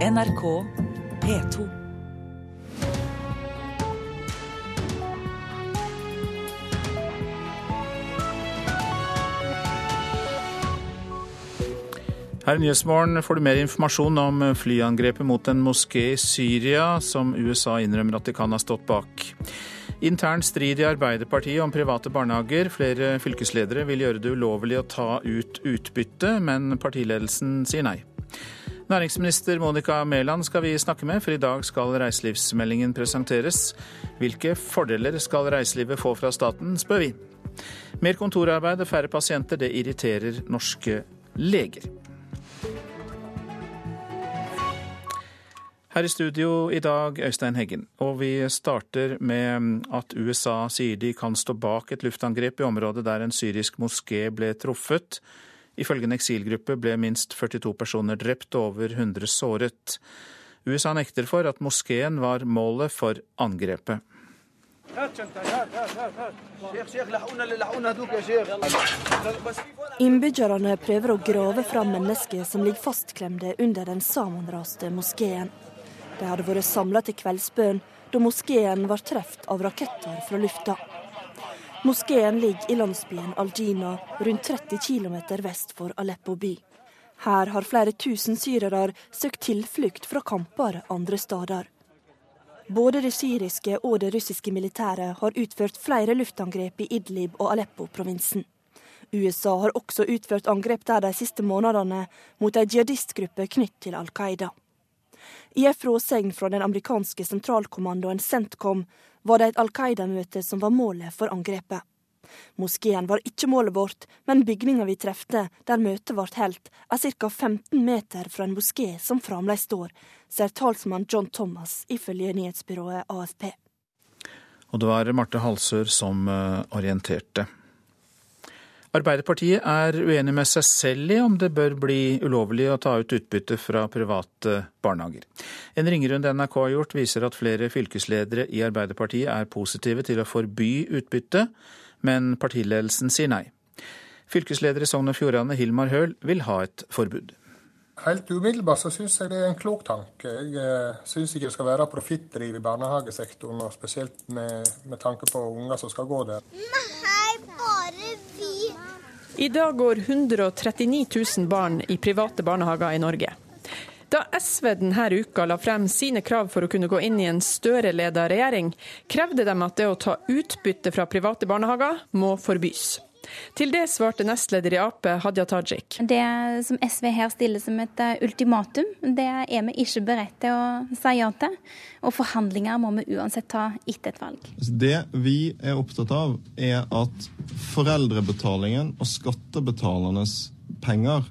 NRK P2. Her i Nyhetsmorgen får du mer informasjon om flyangrepet mot en moské i Syria, som USA innrømmer at de kan ha stått bak. Intern strid i Arbeiderpartiet om private barnehager. Flere fylkesledere vil gjøre det ulovlig å ta ut utbytte, men partiledelsen sier nei. Næringsminister Monica Mæland skal vi snakke med, for i dag skal reiselivsmeldingen presenteres. Hvilke fordeler skal reiselivet få fra staten, spør vi. Mer kontorarbeid og færre pasienter, det irriterer norske leger. Her i studio i dag, Øystein Heggen. Og vi starter med at USA sier de kan stå bak et luftangrep i området der en syrisk moské ble truffet. Ifølge en eksilgruppe ble minst 42 personer drept og over 100 såret. USA nekter for at moskeen var målet for angrepet. Innbyggerne prøver å grave fram mennesker som ligger fastklemte under den sammenraste moskeen. De hadde vært samla til kveldsbønn da moskeen var truffet av raketter fra lufta. Moskeen ligger i landsbyen Aljina, rundt 30 km vest for Aleppo by. Her har flere tusen syrere søkt tilflukt fra kamper andre steder. Både det syriske og det russiske militæret har utført flere luftangrep i Idlib og Aleppo-provinsen. USA har også utført angrep der de siste månedene mot ei jihadistgruppe knytt til Al Qaida. I en fråsegn fra den amerikanske sentralkommandoen Centcom var det et Al Qaida-møte som var målet for angrepet. Moskeen var ikke målet vårt, men bygninga vi trefte der møtet ble holdt, er ca. 15 meter fra en moské som fremdeles står, sier talsmann John Thomas ifølge nyhetsbyrået AFP. Og det var Marte Halsør som eh, orienterte. Arbeiderpartiet er uenig med seg selv i om det bør bli ulovlig å ta ut utbytte fra private barnehager. En ringerunde NRK har gjort, viser at flere fylkesledere i Arbeiderpartiet er positive til å forby utbytte, men partiledelsen sier nei. Fylkesleder i Sogn og Fjordane, Hilmar Høl, vil ha et forbud. Helt umiddelbart så syns jeg det er en klok tanke. Jeg eh, syns ikke det skal være profittdriv i barnehagesektoren, og spesielt med, med tanke på unger som skal gå der. Nei, bare vi. I dag går 139 000 barn i private barnehager i Norge. Da SV denne uka la frem sine krav for å kunne gå inn i en Støre-leda regjering, krevde de at det å ta utbytte fra private barnehager må forbys. Til det svarte nestleder i Ap, Hadia Tajik. Det som SV her stiller som et eh, ultimatum, det er vi ikke beredt til å si ja til. Og forhandlinger må vi uansett ta etter et valg. Det vi er opptatt av, er at foreldrebetalingen og skattebetalernes penger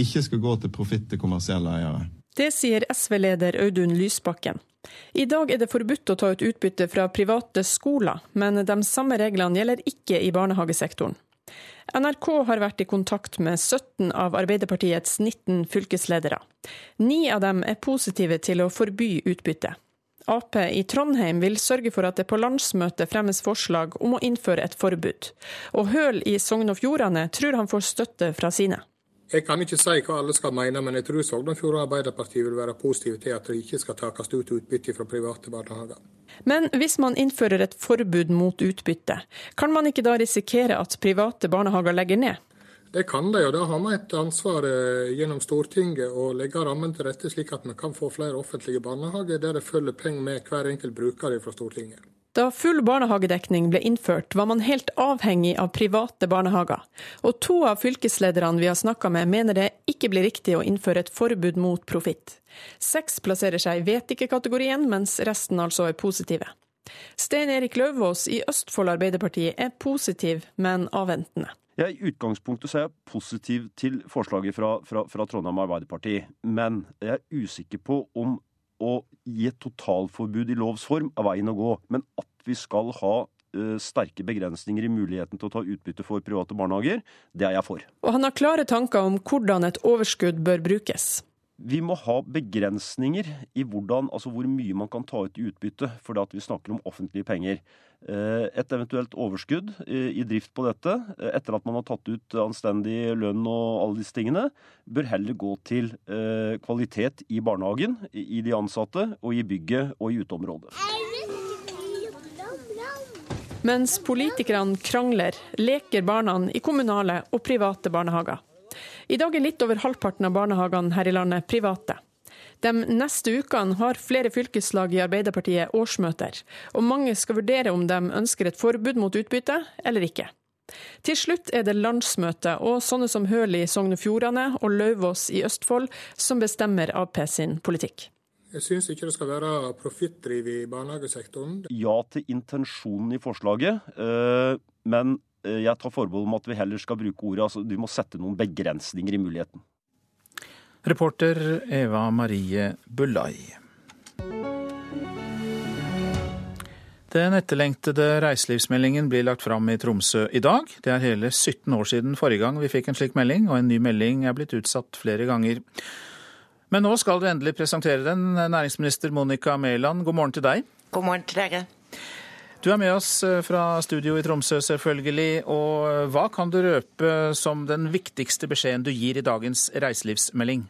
ikke skal gå til profitt til kommersielle eiere. Det sier SV-leder Audun Lysbakken. I dag er det forbudt å ta ut utbytte fra private skoler, men de samme reglene gjelder ikke i barnehagesektoren. NRK har vært i kontakt med 17 av Arbeiderpartiets 19 fylkesledere. Ni av dem er positive til å forby utbytte. Ap i Trondheim vil sørge for at det på landsmøtet fremmes forslag om å innføre et forbud. Og Høl i Sogn og Fjordane tror han får støtte fra sine. Jeg kan ikke si hva alle skal mene, men jeg tror Sogn og Fjordane Arbeiderparti vil være positive til at det ikke skal takes ut utbytte fra private barnehager. Men hvis man innfører et forbud mot utbytte, kan man ikke da risikere at private barnehager legger ned? Det kan de, og da har vi et ansvar eh, gjennom Stortinget å legge rammen til rette slik at vi kan få flere offentlige barnehager der det følger penger med hver enkelt bruker fra Stortinget. Da full barnehagedekning ble innført, var man helt avhengig av private barnehager. Og to av fylkeslederne vi har snakka med, mener det ikke blir riktig å innføre et forbud mot profitt. Seks plasserer seg i vet ikke-kategorien, mens resten altså er positive. Stein Erik Løvås i Østfold Arbeiderparti er positiv, men avventende. Ja, I utgangspunktet så er jeg positiv til forslaget fra, fra, fra Trondheim Arbeiderparti, men jeg er usikker på om å gi et totalforbud i lovs form er veien å gå. Men at vi skal ha uh, sterke begrensninger i muligheten til å ta utbytte for private barnehager, det er jeg for. Og han har klare tanker om hvordan et overskudd bør brukes. Vi må ha begrensninger i hvordan, altså hvor mye man kan ta ut i utbytte, fordi vi snakker om offentlige penger. Eh, et eventuelt overskudd i drift på dette, eh, etter at man har tatt ut anstendig lønn og alle disse tingene, bør heller gå til eh, kvalitet i barnehagen, i de ansatte, og i bygget og i uteområdet. Mens politikerne krangler, leker barna i kommunale og private barnehager. I dag er litt over halvparten av barnehagene her i landet private. De neste ukene har flere fylkeslag i Arbeiderpartiet årsmøter, og mange skal vurdere om de ønsker et forbud mot utbytte eller ikke. Til slutt er det landsmøte og sånne som Høli i Sogn og Fjordane og Lauvås i Østfold som bestemmer Ap sin politikk. Jeg syns ikke det skal være profittdriv i barnehagesektoren. Ja til intensjonen i forslaget, eh, men jeg tar forbehold om at vi heller skal bruke ordet altså du må sette noen begrensninger i muligheten. Reporter Eva Marie Bulai. Den etterlengtede reiselivsmeldingen blir lagt fram i Tromsø i dag. Det er hele 17 år siden forrige gang vi fikk en slik melding, og en ny melding er blitt utsatt flere ganger. Men nå skal du endelig presentere den, næringsminister Monica Mæland. God morgen til deg. God morgen til dere. Du er med oss eh, fra studio i Tromsø, selvfølgelig. Og eh, hva kan du røpe som den viktigste beskjeden du gir i dagens reiselivsmelding?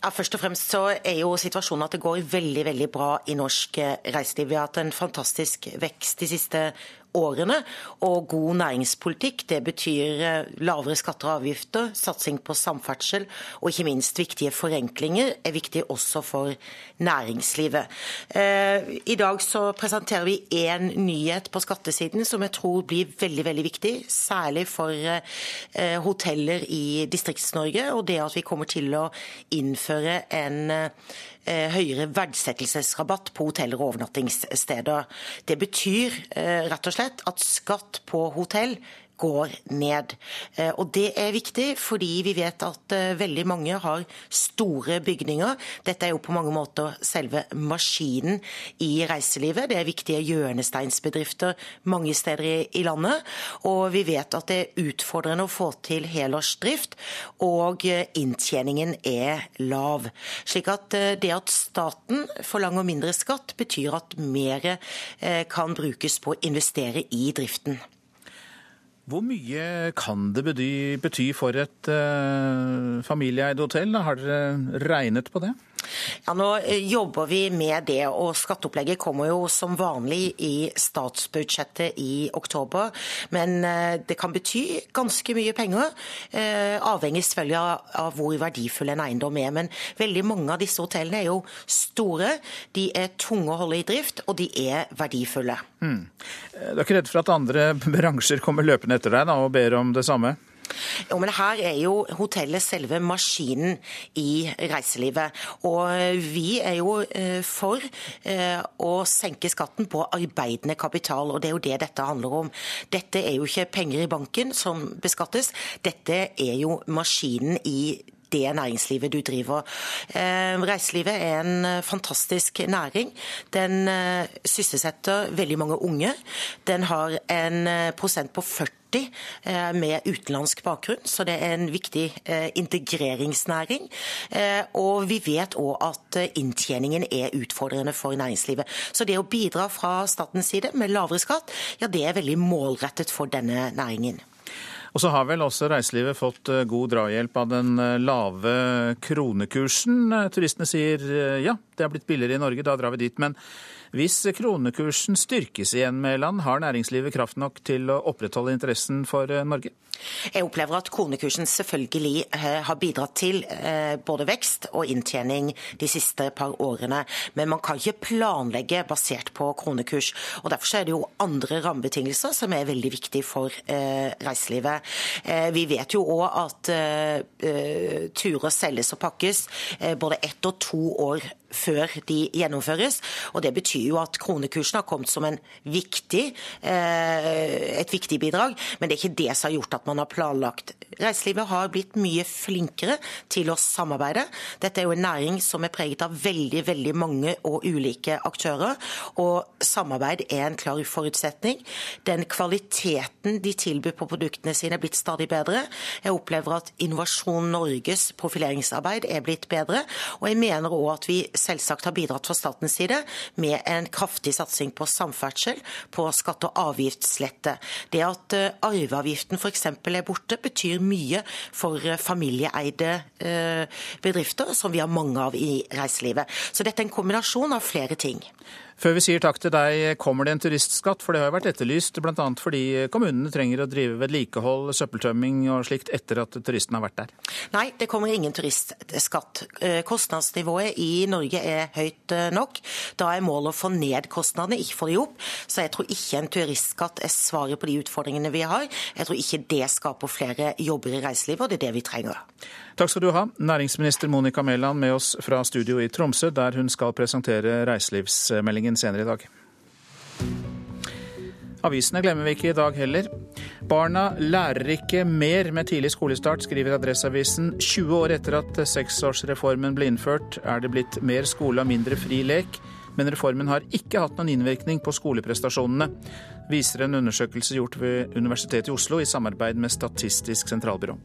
Ja, først og fremst så er jo situasjonen at det går veldig veldig bra i norsk eh, reiseliv. Vi har hatt en fantastisk vekst de siste årene. Og god næringspolitikk det betyr eh, lavere skatter og avgifter, satsing på samferdsel og ikke minst viktige forenklinger er viktig også for næringslivet. Eh, I dag så presenterer vi én nyhet på skattesiden som jeg tror blir veldig veldig viktig, særlig for eh, hoteller i Distrikts-Norge, og det at vi kommer til å innføre en høyere verdsettelsesrabatt på hoteller og overnattingssteder. Det betyr eh, rett og slett at skatt på hotell går ned. Eh, og Det er viktig, fordi vi vet at eh, veldig mange har store bygninger. Dette er jo på mange måter selve maskinen i reiselivet. Det er viktige hjørnesteinsbedrifter mange steder i landet. Og vi vet at det er utfordrende å få til helårsdrift, og eh, inntjeningen er lav. Slik at det at staten forlanger mindre skatt, betyr at mer kan brukes på å investere i driften. Hvor mye kan det bety, for et uh, familieeid hotell? Har dere regnet på det? Ja, Nå eh, jobber vi med det, og skatteopplegget kommer jo som vanlig i statsbudsjettet i oktober. Men eh, det kan bety ganske mye penger, avhengig selvfølgelig av hvor verdifull en eiendom er. Men veldig mange av disse hotellene er jo store, de er tunge å holde i drift, og de er verdifulle. Mm. Du er ikke redd for at andre bransjer kommer løpende etter deg da, og ber om det samme? Jo, men Her er jo hotellet selve maskinen i reiselivet. Og vi er jo eh, for eh, å senke skatten på arbeidende kapital, og det er jo det dette handler om. Dette er jo ikke penger i banken som beskattes, dette er jo maskinen i det næringslivet du driver. Eh, reiselivet er en eh, fantastisk næring. Den eh, sysselsetter veldig mange unge. Den har en prosent på 40 med utenlandsk bakgrunn, så det er en viktig integreringsnæring. Og vi vet òg at inntjeningen er utfordrende for næringslivet. Så det å bidra fra statens side med lavere skatt, ja det er veldig målrettet for denne næringen. Og så har vel også reiselivet fått eh, god drahjelp av den eh, lave kronekursen. Eh, turistene sier ja, det er blitt billigere i Norge, da drar vi dit. Men hvis kronekursen styrkes igjen, Mæland, har næringslivet kraft nok til å opprettholde interessen for eh, Norge? Jeg opplever at kronekursen selvfølgelig eh, har bidratt til eh, både vekst og inntjening de siste par årene. Men man kan ikke planlegge basert på kronekurs. og Derfor er det jo andre rammebetingelser som er veldig viktige for reiselivet. Vi vet jo òg at turer selges og pakkes både ett og to år før de gjennomføres. Og Det betyr jo at kronekursen har kommet som viktig, et viktig bidrag, men det er ikke det som har gjort at man har planlagt. Reiselivet har blitt mye flinkere til å samarbeide. Dette er jo en næring som er preget av veldig, veldig mange og ulike aktører, og samarbeid er en klar forutsetning. Den kvaliteten de tilbyr på produktene sine er blitt stadig bedre. Jeg opplever at Innovasjon Norges profileringsarbeid er blitt bedre, og jeg mener òg at vi selvsagt har bidratt fra statens side med en kraftig satsing på samferdsel, på skatte- og avgiftslette. Det at eh, arveavgiften f.eks. er borte, betyr mye for eh, familieeide eh, bedrifter, som vi har mange av i reiselivet. Så dette er en kombinasjon av flere ting. Før vi sier takk til deg, kommer det en turistskatt? For det har jo vært etterlyst, bl.a. fordi kommunene trenger å drive vedlikehold, søppeltømming og slikt etter at turistene har vært der. Nei, det kommer ingen turistskatt. Eh, kostnadsnivået i Norge er høyt eh, nok. Da er målet å få ned kostnadene, ikke få de opp. Så jeg tror ikke en turistskatt er svaret på de utfordringene vi har. Jeg tror ikke det skaper flere jobber i reiselivet, og det er det vi trenger. Takk skal du ha, næringsminister Monica Mæland med oss fra studio i Tromsø, der hun skal presentere reiselivsmeldingen senere i dag. Avisene glemmer vi ikke i dag heller. Barna lærer ikke mer med tidlig skolestart, skriver Adresseavisen. 20 år etter at seksårsreformen ble innført, er det blitt mer skole og mindre fri lek. Men reformen har ikke hatt noen innvirkning på skoleprestasjonene, viser en undersøkelse gjort ved Universitetet i Oslo i samarbeid med Statistisk sentralbyrå.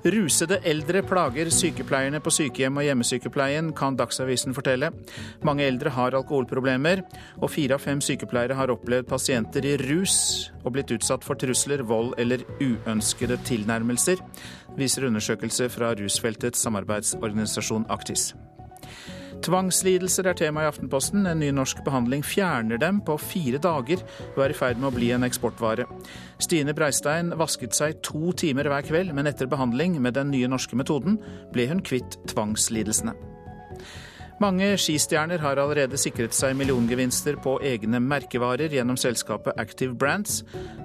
Rusede eldre plager sykepleierne på sykehjem og hjemmesykepleien, kan Dagsavisen fortelle. Mange eldre har alkoholproblemer, og fire av fem sykepleiere har opplevd pasienter i rus og blitt utsatt for trusler, vold eller uønskede tilnærmelser, viser undersøkelse fra rusfeltets samarbeidsorganisasjon Aktis. Tvangslidelser er tema i Aftenposten. En ny norsk behandling fjerner dem på fire dager og er i ferd med å bli en eksportvare. Stine Breistein vasket seg to timer hver kveld, men etter behandling med den nye norske metoden ble hun kvitt tvangslidelsene. Mange skistjerner har allerede sikret seg milliongevinster på egne merkevarer gjennom selskapet Active Brands,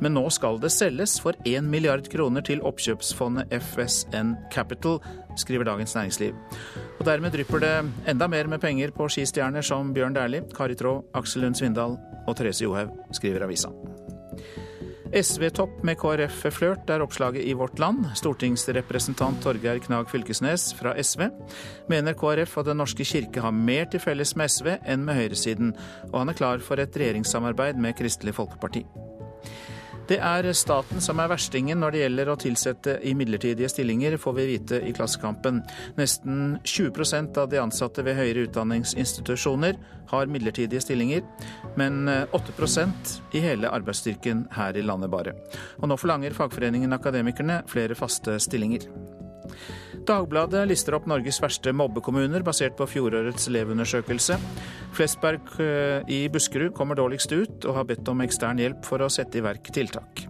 men nå skal det selges for 1 milliard kroner til oppkjøpsfondet FSN Capital, skriver Dagens Næringsliv. Og Dermed drypper det enda mer med penger på skistjerner som Bjørn Dæhlie, Kari Traa, Aksel Lund Svindal og Therese Johaug, skriver avisa. SV-topp med KrF-flørt er oppslaget i Vårt Land. Stortingsrepresentant Torgeir Knag Fylkesnes fra SV mener KrF og Den norske kirke har mer til felles med SV enn med høyresiden, og han er klar for et regjeringssamarbeid med Kristelig Folkeparti. Det er staten som er verstingen når det gjelder å tilsette i midlertidige stillinger, får vi vite i Klassekampen. Nesten 20% av de ansatte ved høyere utdanningsinstitusjoner har midlertidige stillinger, men 8% i hele arbeidsstyrken her i landet bare. Og nå forlanger fagforeningen Akademikerne flere faste stillinger. Dagbladet lister opp Norges verste mobbekommuner basert på fjorårets elevundersøkelse. Flesberg eh, i Buskerud kommer dårligst ut, og har bedt om ekstern hjelp for å sette i verk tiltak.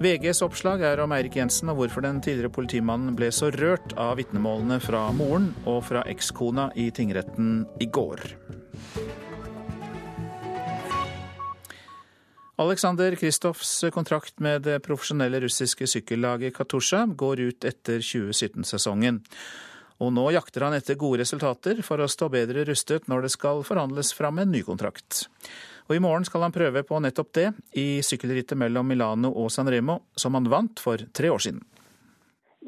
VGs oppslag er om Eirik Jensen og hvorfor den tidligere politimannen ble så rørt av vitnemålene fra moren og fra ekskona i tingretten i går. Aleksandr Kristofs kontrakt med det profesjonelle russiske sykkellaget Katusha går ut etter 2017-sesongen. Og nå jakter han etter gode resultater for å stå bedre rustet når det skal forhandles fram en ny kontrakt. Og i morgen skal han prøve på nettopp det i sykkelrittet mellom Milano og San Remo, som han vant for tre år siden.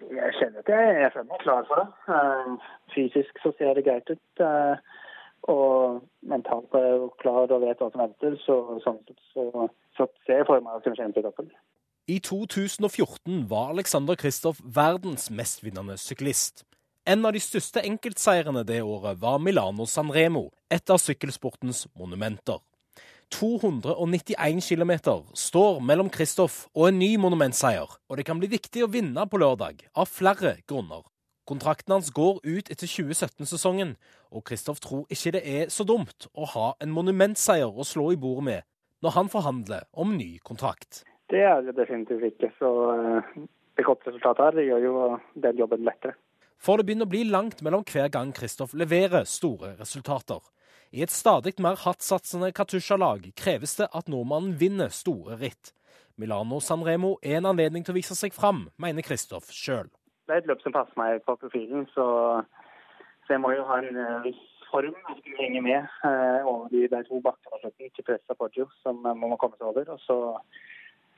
Jeg kjenner at jeg er klar for det. Eh, fysisk så ser det greit ut. Og mentalt er jeg klar og vet hva som venter. Så sånn sett så så ser jeg for meg å kunne kjenne på toppen. I 2014 var Alexander Kristoff verdens mestvinnende syklist. En av de største enkeltseirene det året var Milano Sanremo, et av sykkelsportens monumenter. 291 km står mellom Kristoff og en ny monumentseier, og det kan bli viktig å vinne på lørdag, av flere grunner. Kontrakten hans går ut etter 2017-sesongen, og Kristoff tror ikke det er så dumt å ha en monumentseier å slå i bordet med når han forhandler om ny kontrakt. Det er det definitivt ikke. Så det godt resultatet her gjør jo den jobben lettere. For det begynner å bli langt mellom hver gang Kristoff leverer store resultater. I et stadig mer hardtsatsende Katusha-lag kreves det at nordmannen vinner store ritt. Milano Sanremo er en anledning til å vise seg fram, mener Kristoff sjøl. Det er et løp som passer meg på profilen, så, så jeg må jo ha en viss form som henger med eh, over de, de to bakkene til pressa Poggio, som man må komme seg over. Og så,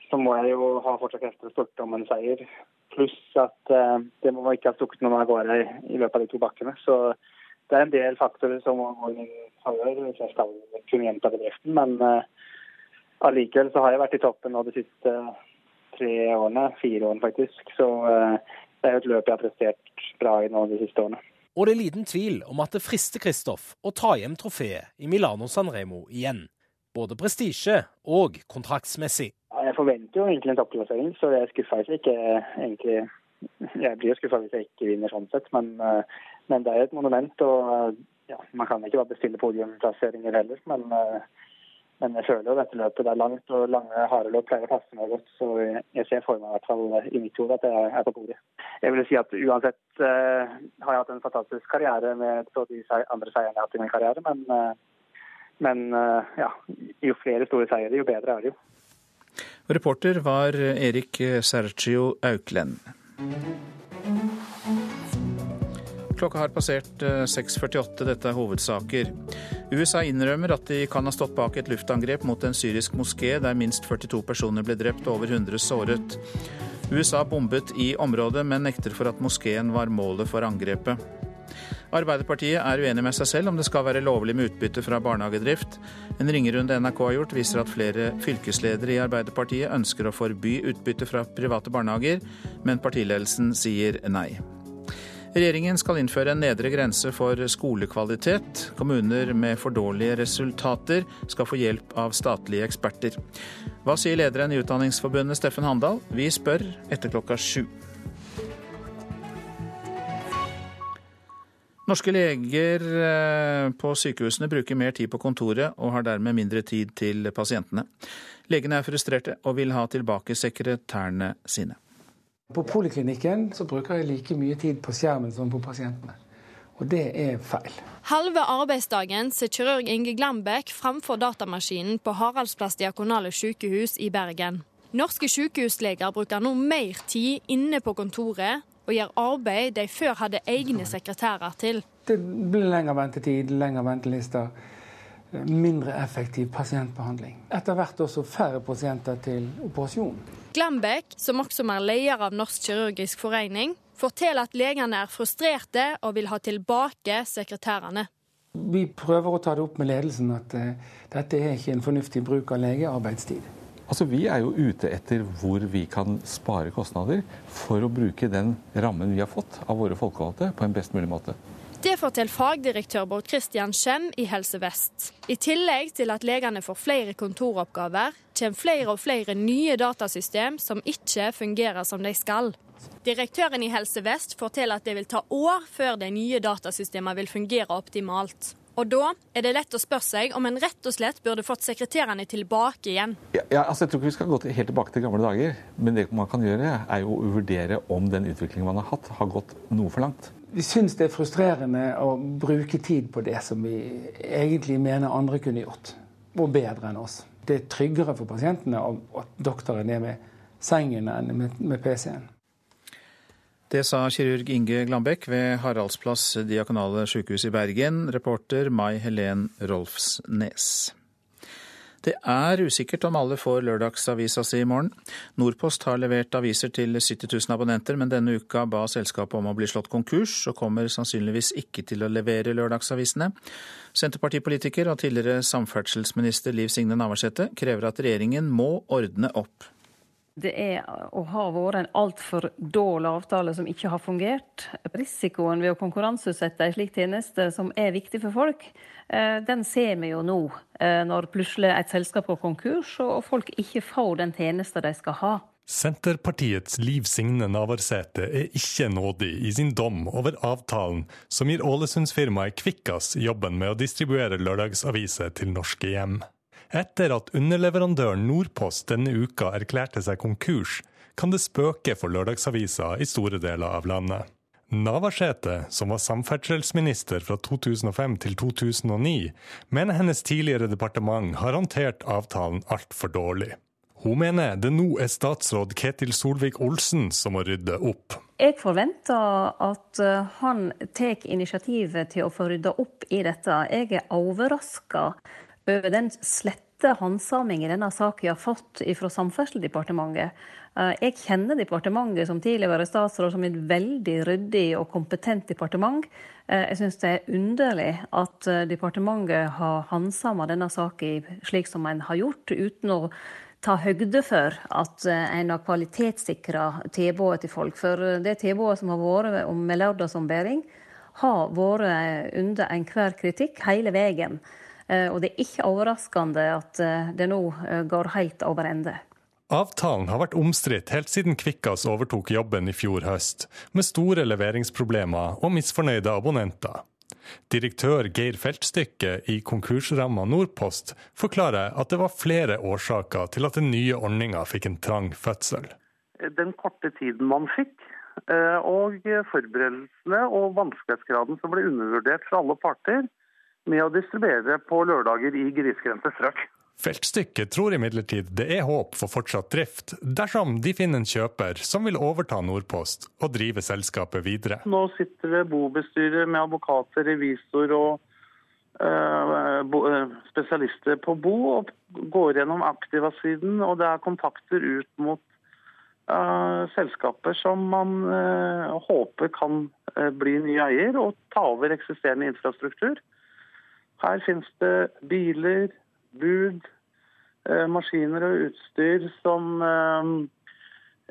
så, må jeg jo ha fortsatt krefter å spurte om en seier. Pluss at eh, det må ikke ha stukket noen av gårde i løpet av de to bakkene. Så det er en del faktorer som må gå i favør hvis jeg skal kunne gjenta bedriften. Men allikevel så har jeg vært i toppen nå de siste tre årene, fire årene faktisk. Så det er jo et løp jeg har prestert bra i nå de siste årene. Og det er liten tvil om at det frister Kristoff å ta hjem trofeet i Milano Sanremo igjen. Både prestisje og kontraktsmessig. Jeg forventer jo egentlig en toppplassering, så jeg skuffer ikke egentlig Jeg blir jo skuffa hvis jeg ikke vinner sånn sett, men, eh, men, det er et monument. og ja, Man kan ikke bare bestille podiumplasseringer heller. men uh, men jeg føler jo dette løpet er langt, og lange, harde løp pleier å passe meg godt. Så jeg ser for meg i hvert fall i mitt hode at jeg er på bordet. Jeg vil si at uansett uh, har jeg hatt en fantastisk karriere med de andre seierne jeg har hatt i min karriere. Men, uh, men uh, ja, jo flere store seire, jo bedre er det jo. Reporter var Erik Sergio Auklend. Klokka har passert 6.48. Dette er hovedsaker. USA innrømmer at de kan ha stått bak et luftangrep mot en syrisk moské der minst 42 personer ble drept og over 100 såret. USA bombet i området, men nekter for at moskeen var målet for angrepet. Arbeiderpartiet er uenig med seg selv om det skal være lovlig med utbytte fra barnehagedrift. En ringerunde NRK har gjort, viser at flere fylkesledere i Arbeiderpartiet ønsker å forby utbytte fra private barnehager, men partiledelsen sier nei. Regjeringen skal innføre en nedre grense for skolekvalitet. Kommuner med for dårlige resultater skal få hjelp av statlige eksperter. Hva sier lederen i Utdanningsforbundet, Steffen Handal? Vi spør etter klokka sju. Norske leger eh, på sykehusene bruker mer tid på kontoret og har dermed mindre tid til pasientene. Legene er frustrerte og vil ha tilbake sekretærene sine. På poliklinikken så bruker jeg like mye tid på skjermen som på pasientene. Og det er feil. Halve arbeidsdagen ser kirurg Inge Glambekk framfor datamaskinen på Haraldsplass diakonale sykehus i Bergen. Norske sykehusleger bruker nå mer tid inne på kontoret og gjør arbeid de før hadde egne sekretærer til. Det blir lengre ventetid, lengre ventelister, mindre effektiv pasientbehandling. Etter hvert også færre pasienter til operasjon. Glembekk, som også er leder av Norsk kirurgisk forening, forteller at legene er frustrerte og vil ha tilbake sekretærene. Vi prøver å ta det opp med ledelsen at uh, dette er ikke en fornuftig bruk av legearbeidstid. Altså, Vi er jo ute etter hvor vi kan spare kostnader for å bruke den rammen vi har fått av våre folkevalgte på en best mulig måte. Det forteller fagdirektør Bård Christian Skjem i Helse Vest. I tillegg til at legene får flere kontoroppgaver, kommer flere og flere nye datasystem som ikke fungerer som de skal. Direktøren i Helse Vest forteller at det vil ta år før de nye datasystemene vil fungere optimalt. Og da er det lett å spørre seg om en rett og slett burde fått sekretærene tilbake igjen. Ja, altså jeg tror ikke vi skal gå til, helt tilbake til gamle dager, men det man kan gjøre, er jo å vurdere om den utviklingen man har hatt, har gått noe for langt vi syns det er frustrerende å bruke tid på det som vi egentlig mener andre kunne gjort, og bedre enn oss. Det er tryggere for pasientene at doktoren er med sengen enn med, PC-en. Det sa kirurg Inge Glambekk ved Haraldsplass diakonale sykehus i Bergen, reporter Mai Helen Rolfsnes. Det er usikkert om alle får lørdagsavisa si i morgen. Nordpost har levert aviser til 70 000 abonnenter, men denne uka ba selskapet om å bli slått konkurs, og kommer sannsynligvis ikke til å levere lørdagsavisene. Senterpartipolitiker og tidligere samferdselsminister Liv Signe Navarsete krever at regjeringen må ordne opp. Det er å ha vært en altfor dårlig avtale som ikke har fungert. Risikoen ved å konkurranseutsette en slik tjeneste som er viktig for folk, eh, den ser vi jo nå. Eh, når plutselig et selskap går konkurs og folk ikke får den tjenesten de skal ha. Senterpartiets Liv Signe Navarsete er ikke nådig i sin dom over avtalen som gir Ålesundsfirmaet Kvikkas jobben med å distribuere lørdagsaviser til norske hjem. Etter at underleverandøren Nordpost denne uka erklærte seg konkurs, kan det spøke for lørdagsaviser i store deler av landet. Navarsete, som var samferdselsminister fra 2005 til 2009, mener hennes tidligere departement har håndtert avtalen altfor dårlig. Hun mener det nå er statsråd Ketil Solvik-Olsen som må rydde opp. Jeg forventer at han tar initiativet til å få rydda opp i dette. Jeg er overraska over den slette handsamingen denne saken har fått fra Samferdselsdepartementet. Eh, jeg kjenner departementet som tidligere statsråd som et veldig ryddig og kompetent departement. Eh, jeg syns det er underlig at departementet har handsama denne saken slik som en har gjort, uten å ta høgde for at eh, en har kvalitetssikra tilbudet til folk. For eh, det tilbudet som har vært om med lørdagsombæring, har vært under enhver kritikk hele veien. Eh, og det er ikke overraskende at det nå går helt over ende. Avtalen har vært omstridt helt siden Kvikkas overtok jobben i fjor høst, med store leveringsproblemer og misfornøyde abonnenter. Direktør Geir Feltstykke i konkursramma Nordpost forklarer at det var flere årsaker til at den nye ordninga fikk en trang fødsel. Den korte tiden man fikk, eh, og forberedelsene og vanskelighetsgraden som ble undervurdert fra alle parter med å distribuere på lørdager i grisgrendte strøk. Feltstykket tror imidlertid det er håp for fortsatt drift, dersom de finner en kjøper som vil overta Nordpost og drive selskapet videre. Nå sitter det bobestyrer med advokater, revisor og uh, spesialister på bo og går gjennom Aktiva-siden, og det er kontakter ut mot uh, selskaper som man uh, håper kan bli nye eier og ta over eksisterende infrastruktur. Her finnes det biler, bud, eh, maskiner og utstyr som eh,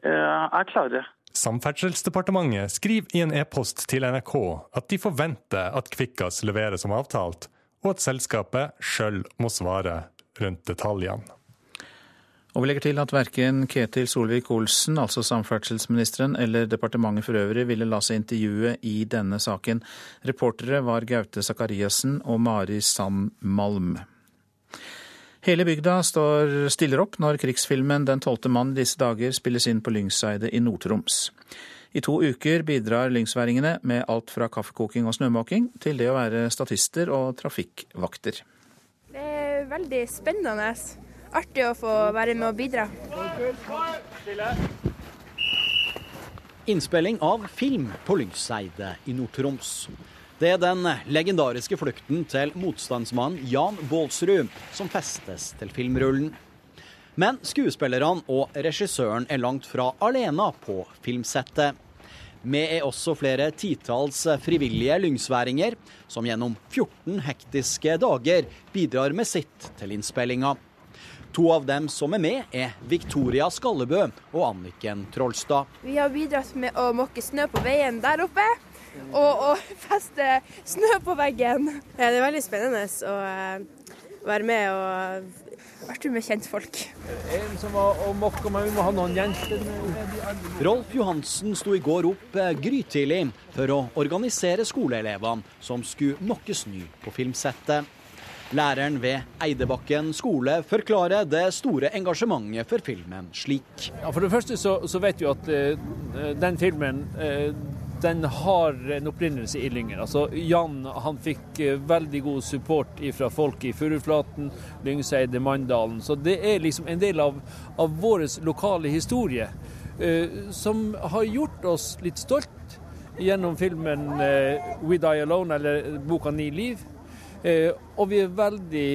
eh, er klare. Samferdselsdepartementet skriver i en e-post til NRK at de forventer at Kvikkas leverer som avtalt, og at selskapet sjøl må svare rundt detaljene. Og vi legger til at verken Ketil Solvik-Olsen, altså samferdselsministeren, eller departementet for øvrig ville la seg intervjue i denne saken. Reportere var Gaute Sakariassen og Mari Sand Malm. Hele bygda står stiller opp når krigsfilmen 'Den tolvte mann' disse dager spilles inn på Lyngseidet i Nord-Troms. I to uker bidrar lyngsværingene med alt fra kaffekoking og snømåking til det å være statister og trafikkvakter. Det er veldig spennende. Artig å få være med og bidra. Innspilling av film på Lyngseidet i Nord-Troms. Det er den legendariske flukten til motstandsmannen Jan Baalsrud som festes til filmrullen. Men skuespillerne og regissøren er langt fra alene på filmsettet. Vi er også flere titalls frivillige lyngsværinger som gjennom 14 hektiske dager bidrar med sitt til innspillinga. To av dem som er med, er Victoria Skallebø og Anniken Trollstad. Vi har bidratt med å måke snø på veien der oppe og, og feste snø på veggen. Ja, det er veldig spennende å uh, være med og vært med kjentfolk. En som var og mokka meg, vi må ha noen jenter Rolf Johansen sto i går opp eh, grytidlig for å organisere skoleelevene som skulle mokke snø på filmsettet. Læreren ved Eidebakken skole forklarer det store engasjementet for filmen slik. Ja, for det første så, så vet vi at uh, den filmen uh, den har en opprinnelse i Lyngen. Altså, Jan han fikk eh, veldig god support fra folk i Furuflaten, Lyngseide, Mandalen. Så det er liksom en del av, av vår lokale historie uh, som har gjort oss litt stolt gjennom filmen uh, 'We Die Alone', eller boka 'Ni liv'. Uh, og vi er veldig,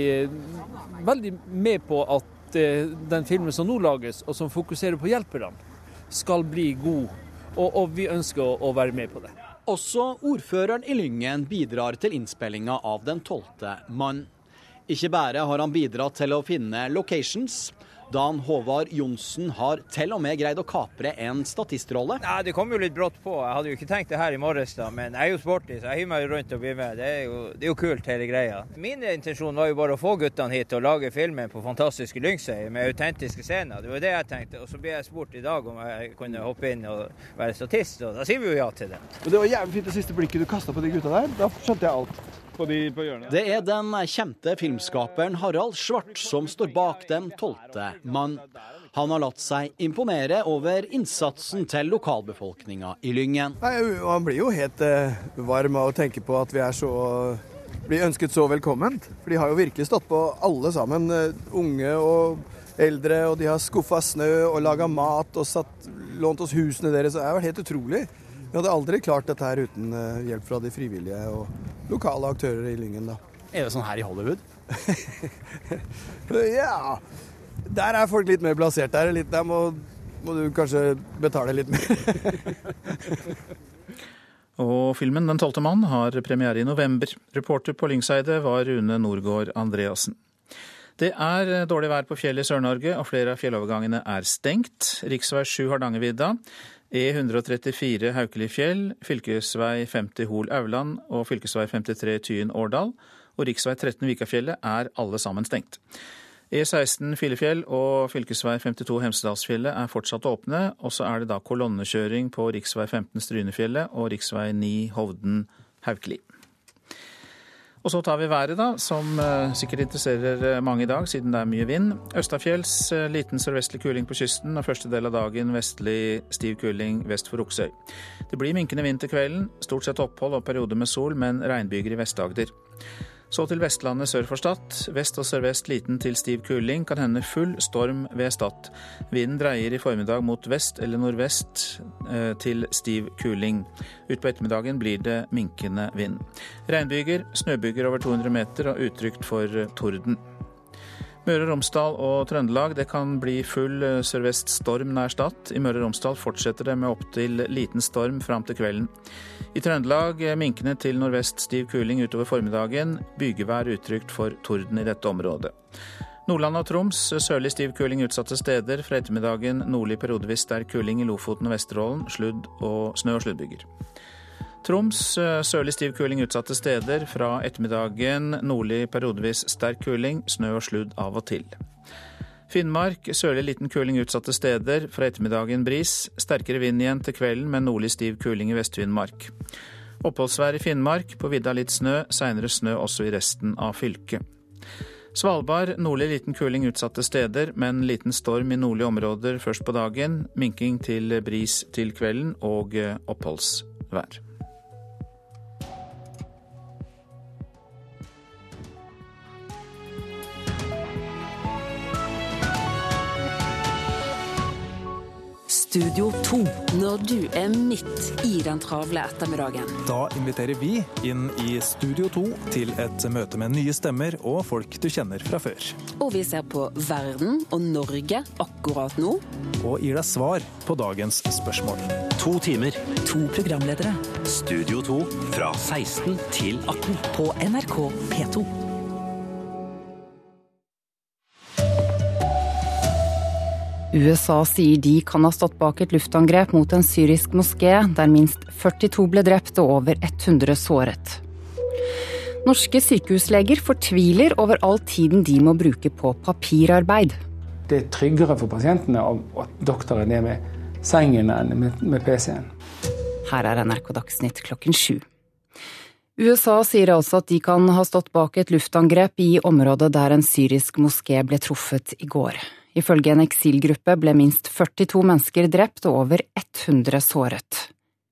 veldig med på at den filmen som nå lages, og som fokuserer på hjelperne, skal bli god og, og vi ønsker å, være med på det. Også ordføreren i Lyngen bidrar til innspillinga av Den tolvte mann. Ikke bare har han bidratt til å finne locations, Dan Håvard Johnsen har til og med greid å kapre en statistrolle. Ja, Det kom jo litt brått på. Jeg hadde jo ikke tenkt det her i morges, da, men jeg er jo sporty, så jeg hiver meg rundt og blir med. Det er, jo, det er jo kult, hele greia. Min intensjon var jo bare å få guttene hit og lage filmen på fantastiske Lyngsøy med autentiske scener. Det var det jeg tenkte. Og så ble jeg spurt i dag om jeg kunne hoppe inn og være statist, og da sier vi jo ja til det. Og Det var jævlig fint det siste blikket du kasta på de gutta der. Da skjønte jeg alt på, de, på hjørnet. Det er den kjente filmskaperen Harald Svart som står bak Den tolvte mann. Han har latt seg imponere over innsatsen til lokalbefolkninga i Lyngen. Nei, Man blir jo helt eh, varm av å tenke på at vi er så blir ønsket så velkomment. For de har jo virkelig stått på alle sammen, eh, unge og eldre, og de har skuffa snø og laga mat og satt, lånt oss husene deres. Det har vært helt utrolig. Vi hadde aldri klart dette her uten eh, hjelp fra de frivillige og lokale aktører i Lyngen. da. Er det sånn her i Hollywood? ja. Der er folk litt mer plassert. Der, litt, der må, må du kanskje betale litt mer. Og filmen 'Den tolvte mann' har premiere i november. Reporter på Lyngseide var Rune Norgård Andreassen. Det er dårlig vær på fjellet i Sør-Norge, og flere av fjellovergangene er stengt. Riksvei 7 Hardangervidda, E134 Haukelifjell, fylkesvei 50 Hol-Auland og fylkesvei 53 Tyen-Årdal og rv. 13 Vikafjellet er alle sammen stengt. E16 Filefjell og fv. 52 Hemsedalsfjellet er fortsatt åpne, og så er det da kolonnekjøring på rv. 15 Strynefjellet og rv. 9 Hovden-Haukeli. Og så tar vi været, da, som eh, sikkert interesserer eh, mange i dag, siden det er mye vind. Østafjells eh, liten sørvestlig kuling på kysten, og første del av dagen vestlig stiv kuling vest for Oksøy. Det blir minkende vind til kvelden, stort sett opphold og perioder med sol, men regnbyger i Vest-Agder. Så til Vestlandet sør for Stad. Vest og sørvest liten til stiv kuling. Kan hende full storm ved Stad. Vinden dreier i formiddag mot vest eller nordvest eh, til stiv kuling. Utpå ettermiddagen blir det minkende vind. Regnbyger, snøbyger over 200 meter og utrygt for torden. Møre og Romsdal og Trøndelag. Det kan bli full eh, sørvest storm nær Stad. I Møre og Romsdal fortsetter det med opptil liten storm fram til kvelden. I Trøndelag eh, minkende til nordvest stiv kuling utover formiddagen. Bygevær utrygt for torden i dette området. Nordland og Troms sørlig stiv kuling utsatte steder. Fra ettermiddagen nordlig periodevis sterk kuling i Lofoten og Vesterålen. Sludd og snø- og sluddbyger. Troms eh, sørlig stiv kuling utsatte steder. Fra ettermiddagen nordlig periodevis sterk kuling, snø og sludd av og til. Finnmark sørlig liten kuling utsatte steder. Fra ettermiddagen bris. Sterkere vind igjen til kvelden, men nordlig stiv kuling i Vest-Finnmark. Oppholdsvær i Finnmark, på vidda litt snø, seinere snø også i resten av fylket. Svalbard nordlig liten kuling utsatte steder, men liten storm i nordlige områder først på dagen. Minking til bris til kvelden og oppholdsvær. Studio 2. Når du er midt i den travle ettermiddagen. Da inviterer vi inn i Studio 2 til et møte med nye stemmer og folk du kjenner fra før. Og vi ser på verden og Norge akkurat nå. Og gir deg svar på dagens spørsmål. To timer. To programledere. Studio 2 fra 16 til 18 på NRK P2. USA sier de kan ha stått bak et luftangrep mot en syrisk moské, der minst 42 ble drept og over 100 såret. Norske sykehusleger fortviler over all tiden de må bruke på papirarbeid. Det er tryggere for pasientene at doktoren er med sengen enn med, PC-en. Her er NRK Dagsnytt klokken sju. USA sier altså at de kan ha stått bak et luftangrep i området der en syrisk moské ble truffet i går. Ifølge en eksilgruppe ble minst 42 mennesker drept og over 100 såret.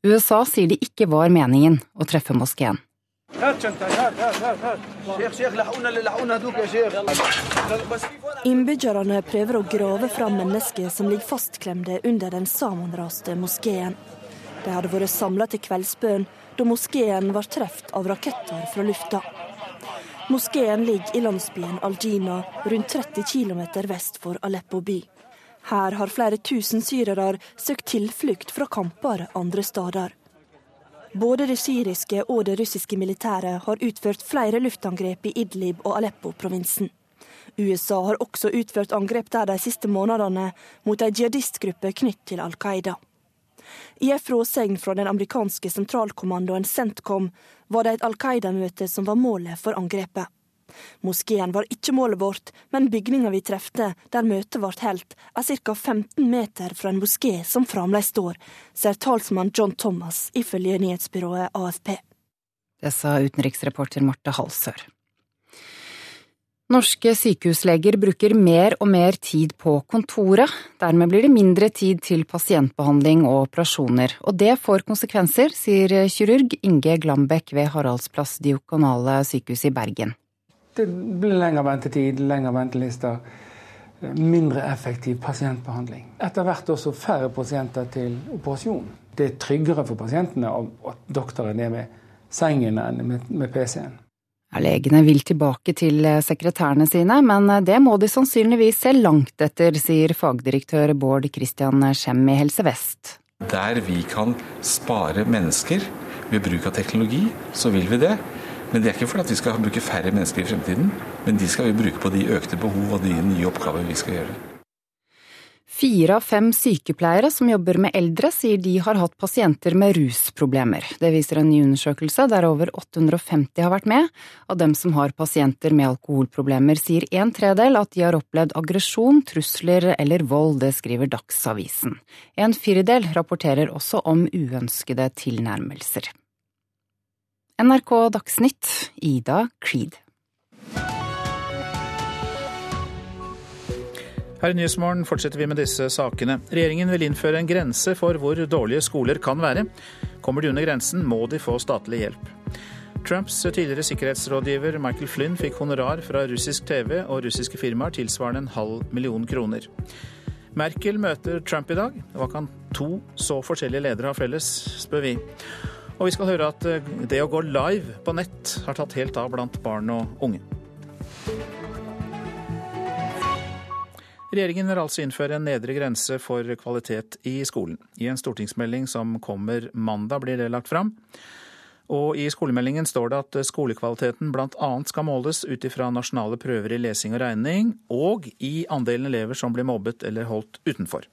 USA sier det ikke var meningen å treffe moskeen. Innbyggerne prøver å grave fram mennesker som ligger fastklemte under den sammenraste moskeen. De hadde vært samla til kveldsbønn da moskeen var truffet av raketter fra lufta. Moskeen ligger i landsbyen Aljina, rundt 30 km vest for Aleppo by. Her har flere tusen syrere søkt tilflukt fra kamper andre steder. Både det syriske og det russiske militæret har utført flere luftangrep i Idlib og Aleppo-provinsen. USA har også utført angrep der de siste månedene mot ei jihadistgruppe knytt til Al Qaida. I en fråsegn fra den amerikanske sentralkommandoen CENTCOM var det et Al Qaida-møte som var målet for angrepet. Moskeen var ikke målet vårt, men bygninga vi trefte der møtet ble holdt, er ca. 15 meter fra en moské som fremdeles står, sier talsmann John Thomas ifølge nyhetsbyrået AFP. Det sa utenriksreporter Marte Halsør. Norske sykehusleger bruker mer og mer tid på kontoret. Dermed blir det mindre tid til pasientbehandling og operasjoner. Og det får konsekvenser, sier kirurg Inge Glambekk ved Haraldsplass Diokonale sykehus i Bergen. Det blir lengre ventetid, lengre ventelister, mindre effektiv pasientbehandling. Etter hvert også færre pasienter til operasjon. Det er tryggere for pasientene at doktoren er med sengen enn med PC-en. Legene vil tilbake til sekretærene sine, men det må de sannsynligvis se langt etter, sier fagdirektør Bård Christian Skjem i Helse Vest. Der vi kan spare mennesker ved bruk av teknologi, så vil vi det. Men det er ikke fordi vi skal bruke færre mennesker i fremtiden, men de skal vi bruke på de økte behov og de nye oppgaver vi skal gjøre. Fire av fem sykepleiere som jobber med eldre, sier de har hatt pasienter med rusproblemer. Det viser en ny undersøkelse der over 850 har vært med. Av dem som har pasienter med alkoholproblemer, sier en tredel at de har opplevd aggresjon, trusler eller vold. Det skriver Dagsavisen. En firedel rapporterer også om uønskede tilnærmelser. NRK Dagsnytt, Ida Creed. Her i Nyhetsmorgen fortsetter vi med disse sakene. Regjeringen vil innføre en grense for hvor dårlige skoler kan være. Kommer de under grensen, må de få statlig hjelp. Trumps tidligere sikkerhetsrådgiver Michael Flynn fikk honorar fra russisk TV og russiske firmaer tilsvarende en halv million kroner. Merkel møter Trump i dag. Hva kan to så forskjellige ledere ha felles, spør vi. Og vi skal høre at det å gå live på nett har tatt helt av blant barn og unge. Regjeringen vil altså innføre en nedre grense for kvalitet i skolen. I en stortingsmelding som kommer mandag, blir det lagt fram. Og i skolemeldingen står det at skolekvaliteten bl.a. skal måles ut ifra nasjonale prøver i lesing og regning, og i andelen elever som blir mobbet eller holdt utenfor.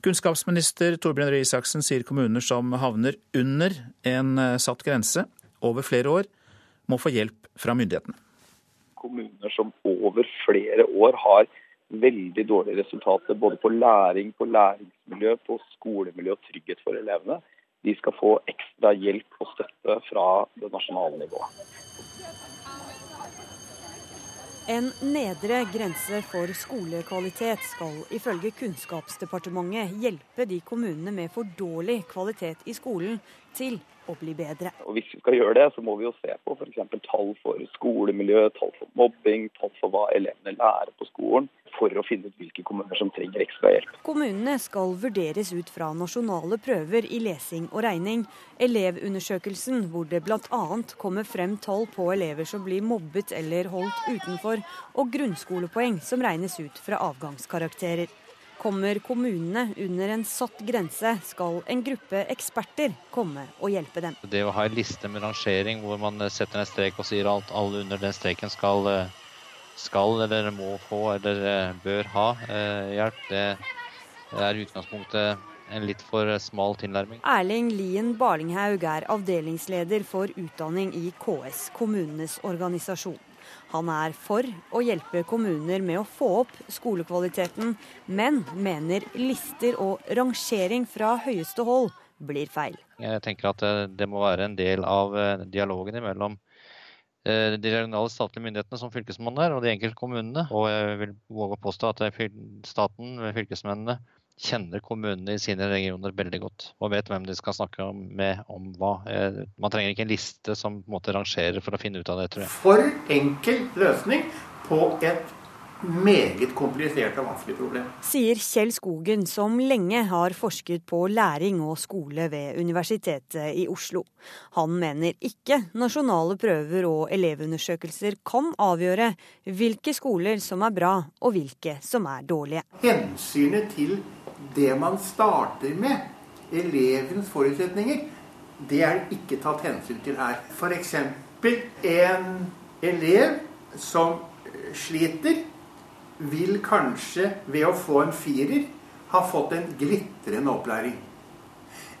Kunnskapsminister Torbjørn Røe Isaksen sier kommuner som havner under en satt grense over flere år, må få hjelp fra myndighetene. Kommuner som over flere år har veldig dårlige resultater både på læring, på læringsmiljø, på skolemiljø og trygghet for elevene. De skal få ekstra hjelp og støtte fra det nasjonale nivået. En nedre grense for skolekvalitet skal ifølge Kunnskapsdepartementet hjelpe de kommunene med for dårlig kvalitet i skolen til å bli bedre. Og Hvis vi skal gjøre det, så må vi jo se på f.eks. tall for skolemiljø, tall for mobbing, tall for hva elevene lærer på skolen, for å finne ut hvilke kommuner som trenger ekstra hjelp. Kommunene skal vurderes ut fra nasjonale prøver i lesing og regning, Elevundersøkelsen, hvor det bl.a. kommer frem tall på elever som blir mobbet eller holdt utenfor, og grunnskolepoeng som regnes ut fra avgangskarakterer. Kommer kommunene under en satt grense, skal en gruppe eksperter komme og hjelpe dem. Det å ha en liste med rangering hvor man setter en strek og sier at alle under den streken skal, skal eller må få eller bør ha hjelp, det er utgangspunktet en litt for smal tilnærming. Erling Lien Barlinghaug er avdelingsleder for utdanning i KS, kommunenes organisasjon. Han er for å hjelpe kommuner med å få opp skolekvaliteten, men mener lister og rangering fra høyeste hold blir feil. Jeg tenker at det må være en del av dialogen mellom de regionale statlige myndighetene som fylkesmannen er, og de enkelte kommunene. Og jeg vil våge å påstå at staten, fylkesmennene, kjenner kommunene i sine regioner veldig godt og vet hvem de skal snakke med om hva. Man trenger ikke en liste som på en måte rangerer for å finne ut av det, tror jeg. For enkel løsning på et meget komplisert og vanskelig problem. Sier Kjell Skogen, som lenge har forsket på læring og skole ved Universitetet i Oslo. Han mener ikke nasjonale prøver og elevundersøkelser kan avgjøre hvilke skoler som er bra og hvilke som er dårlige. Hensynet til det man starter med, elevens forutsetninger, det er ikke tatt hensyn til her. F.eks. en elev som sliter, vil kanskje ved å få en firer ha fått en glitrende opplæring.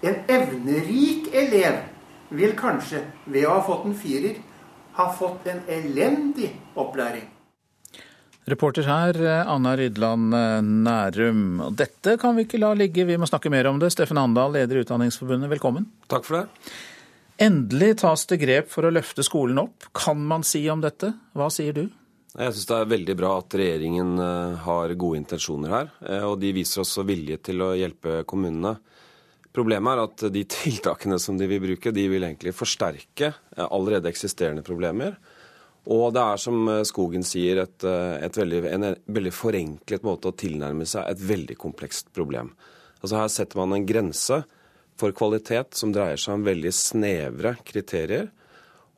En evnerik elev vil kanskje ved å ha fått en firer ha fått en elendig opplæring. Reporter her, Anna Rydland Nærum. Dette kan vi ikke la ligge, vi må snakke mer om det. Steffen Andal, leder i Utdanningsforbundet, velkommen. Takk for det. Endelig tas det grep for å løfte skolen opp. Kan man si om dette? Hva sier du? Jeg syns det er veldig bra at regjeringen eh, har gode intensjoner her. Eh, og de viser også vilje til å hjelpe kommunene. Problemet er at de tiltakene som de vil bruke, de vil egentlig forsterke eh, allerede eksisterende problemer. Og det er som Skogen sier, et, et veldig, en veldig forenklet måte å tilnærme seg et veldig komplekst problem. Altså Her setter man en grense for kvalitet som dreier seg om veldig snevre kriterier.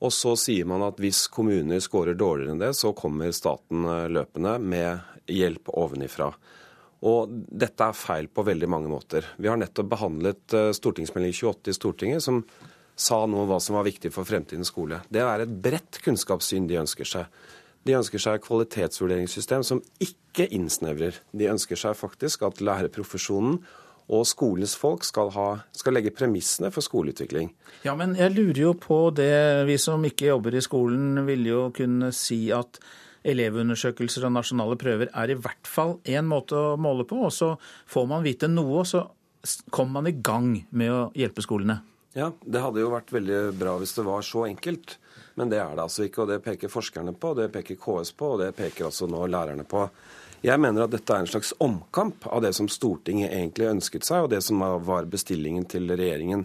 Og så sier man at hvis kommuner scorer dårligere enn det, så kommer staten eh, løpende med hjelp ovenifra. Og dette er feil på veldig mange måter. Vi har nettopp behandlet eh, stortingsmelding 28 i Stortinget, som sa om hva som var viktig for fremtidens skole. Det er et bredt kunnskapssyn de ønsker seg. De ønsker seg et kvalitetsvurderingssystem som ikke innsnevrer. De ønsker seg faktisk at lærerprofesjonen og skolens folk skal, ha, skal, legge premissene for skoleutvikling. Ja, men jeg lurer jo på det. Vi som ikke jobber i skolen, vil jo kunne si at elevundersøkelser og nasjonale prøver er i hvert fall én måte å måle på. Og så får man vite noe, og så kommer man i gang med å hjelpe skolene. Ja, det hadde jo vært veldig bra hvis det var så enkelt. Men det er det altså ikke, og det peker forskerne på, det peker KS på, og det peker altså nå lærerne på. Jeg mener at dette er en slags omkamp av det som Stortinget egentlig ønsket seg, og det som var bestillingen til regjeringen.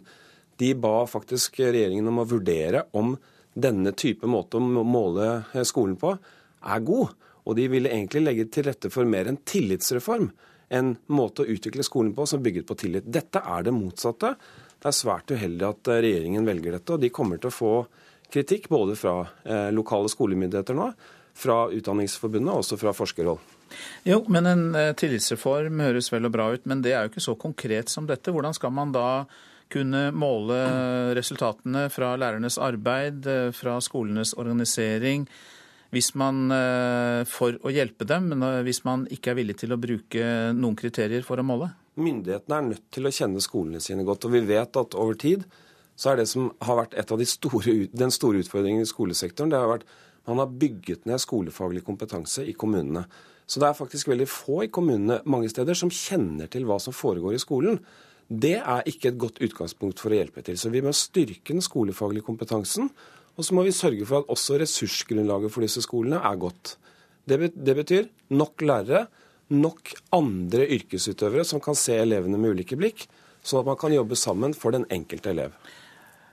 De ba faktisk regjeringen om å vurdere om denne type måte å måle skolen på er god. Og de ville egentlig legge til rette for mer en tillitsreform. En måte å utvikle skolen på som bygget på tillit. Dette er det motsatte. Det er svært uheldig at regjeringen velger dette, og de kommer til å få kritikk både fra eh, lokale skolemyndigheter nå, fra Utdanningsforbundet og også fra forskerhold. Jo, men en eh, tillitsreform høres vel og bra ut, men det er jo ikke så konkret som dette. Hvordan skal man da kunne måle resultatene fra lærernes arbeid, eh, fra skolenes organisering, hvis man, eh, for å hjelpe dem, hvis man ikke er villig til å bruke noen kriterier for å måle? Myndighetene er nødt til å kjenne skolene sine godt. Og vi vet at over tid så er det som har vært et av de store, den store utfordringen i skolesektoren, det har vært man har bygget ned skolefaglig kompetanse i kommunene. Så det er faktisk veldig få i kommunene mange steder som kjenner til hva som foregår i skolen. Det er ikke et godt utgangspunkt for å hjelpe til. Så vi må styrke den skolefaglige kompetansen. Og så må vi sørge for at også ressursgrunnlaget for disse skolene er godt. Det, betyr nok lærere, nok andre yrkesutøvere som kan se elevene med ulike blikk, sånn at man kan jobbe sammen for den enkelte elev.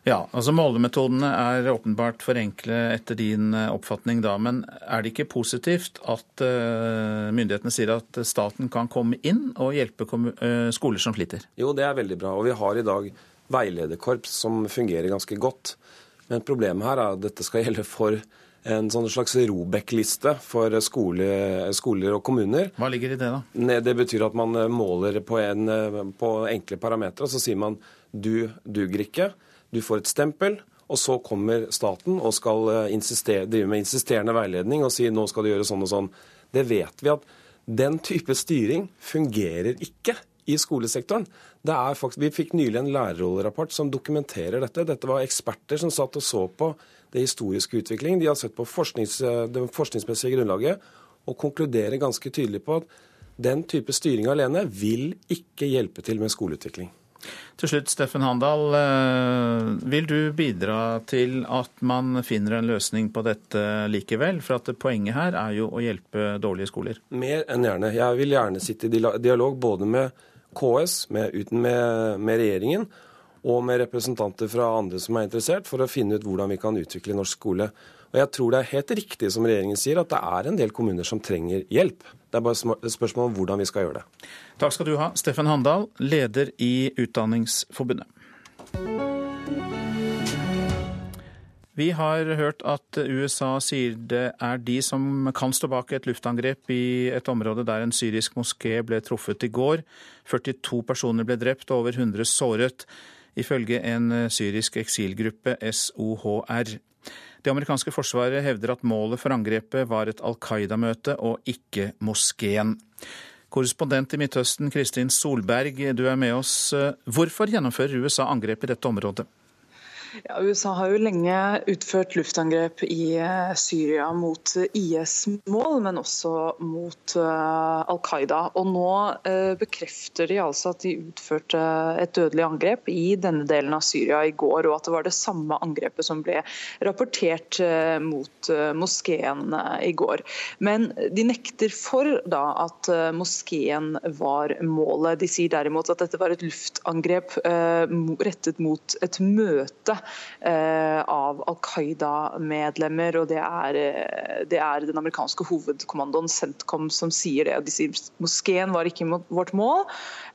Ja, altså Målemetodene er åpenbart for enkle etter din eh, oppfatning da. Men er det ikke positivt at uh, myndighetene sier at staten kan komme inn og hjelpe uh, skoler som sliter? Jo, det er veldig bra. Og vi har i dag veilederkorps som fungerer ganske godt. Men problemet her er at dette skal gjelde for en sånn slags Robek-liste for skole, skoler og kommuner. Hva ligger i det, da? Det betyr at man måler på, en, på enkle parametere, så sier man du duger ikke. Du får et stempel, og så kommer staten og skal eh, drive med insisterende veiledning og si nå skal du gjøre sånn og sånn. Det vet vi at den type styring fungerer ikke i skolesektoren. Faktisk, vi fikk nylig en lærerrollerapport som dokumenterer dette. Dette var eksperter som satt og så på det historiske utvikling. De har sett på forsknings, det forskningsmessige grunnlaget og konkluderer ganske tydelig på at den type styring alene vil ikke hjelpe til med skoleutvikling. Til slutt, Steffen Handal. Eh, vil du bidra til at man finner en løsning på dette likevel? For at poenget her er jo å hjelpe dårlige skoler. Mer enn gjerne. Jeg vil gjerne sitte i dialog både med KS, med, med, med regjeringen og med representanter fra andre som er interessert, for å finne ut hvordan vi kan utvikle norsk skole. Og jeg tror det er helt riktig som regjeringen sier, at det er en del kommuner som trenger hjelp. Det er bare et spørsmål om hvordan vi skal gjøre det. Takk skal du ha, Steffen Handal, leder i Utdanningsforbundet. Vi har hørt at USA sier det er de som kan stå bak et luftangrep i et område der en syrisk moské ble truffet i går. 42 personer ble drept og over 100 såret, ifølge en syrisk eksilgruppe, SOHR. Det amerikanske forsvaret hevder at målet for angrepet var et Al Qaida-møte og ikke moskeen. Korrespondent i Midtøsten Kristin Solberg, du er med oss. Hvorfor gjennomfører USA angrep i dette området? Ja, USA har jo lenge utført luftangrep i eh, Syria mot IS-mål, men også mot uh, Al Qaida. Og nå bekrefter de altså at de utførte et dødelig angrep i denne delen av Syria i går, og at det var det samme angrepet som ble rapportert mot moskeen i går. Men de nekter for da at moskeen var målet. De sier derimot at dette var et luftangrep rettet mot et møte Eh, av Al Qaida-medlemmer. og det er, eh, det er, den amerikanske hovedkommandoen Centcom som sier det. De sier moskeen var ikke vårt mål.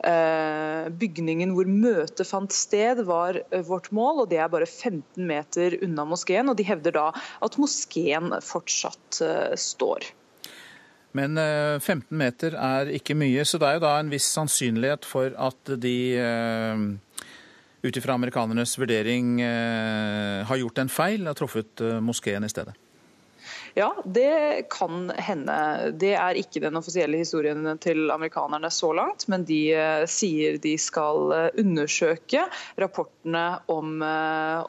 Eh, bygningen hvor møtet fant sted var vårt mål, og det er bare 15 meter unna moskeen. Og de hevder da at moskeen fortsatt står. Men 15 meter er ikke mye, så det er jo da en viss sannsynlighet for at de ut ifra amerikanernes vurdering eh, har gjort en feil og truffet eh, moskeen i stedet? Ja, det kan hende. Det er ikke den offisielle historien til amerikanerne så langt, men de eh, sier de skal undersøke rapportene om,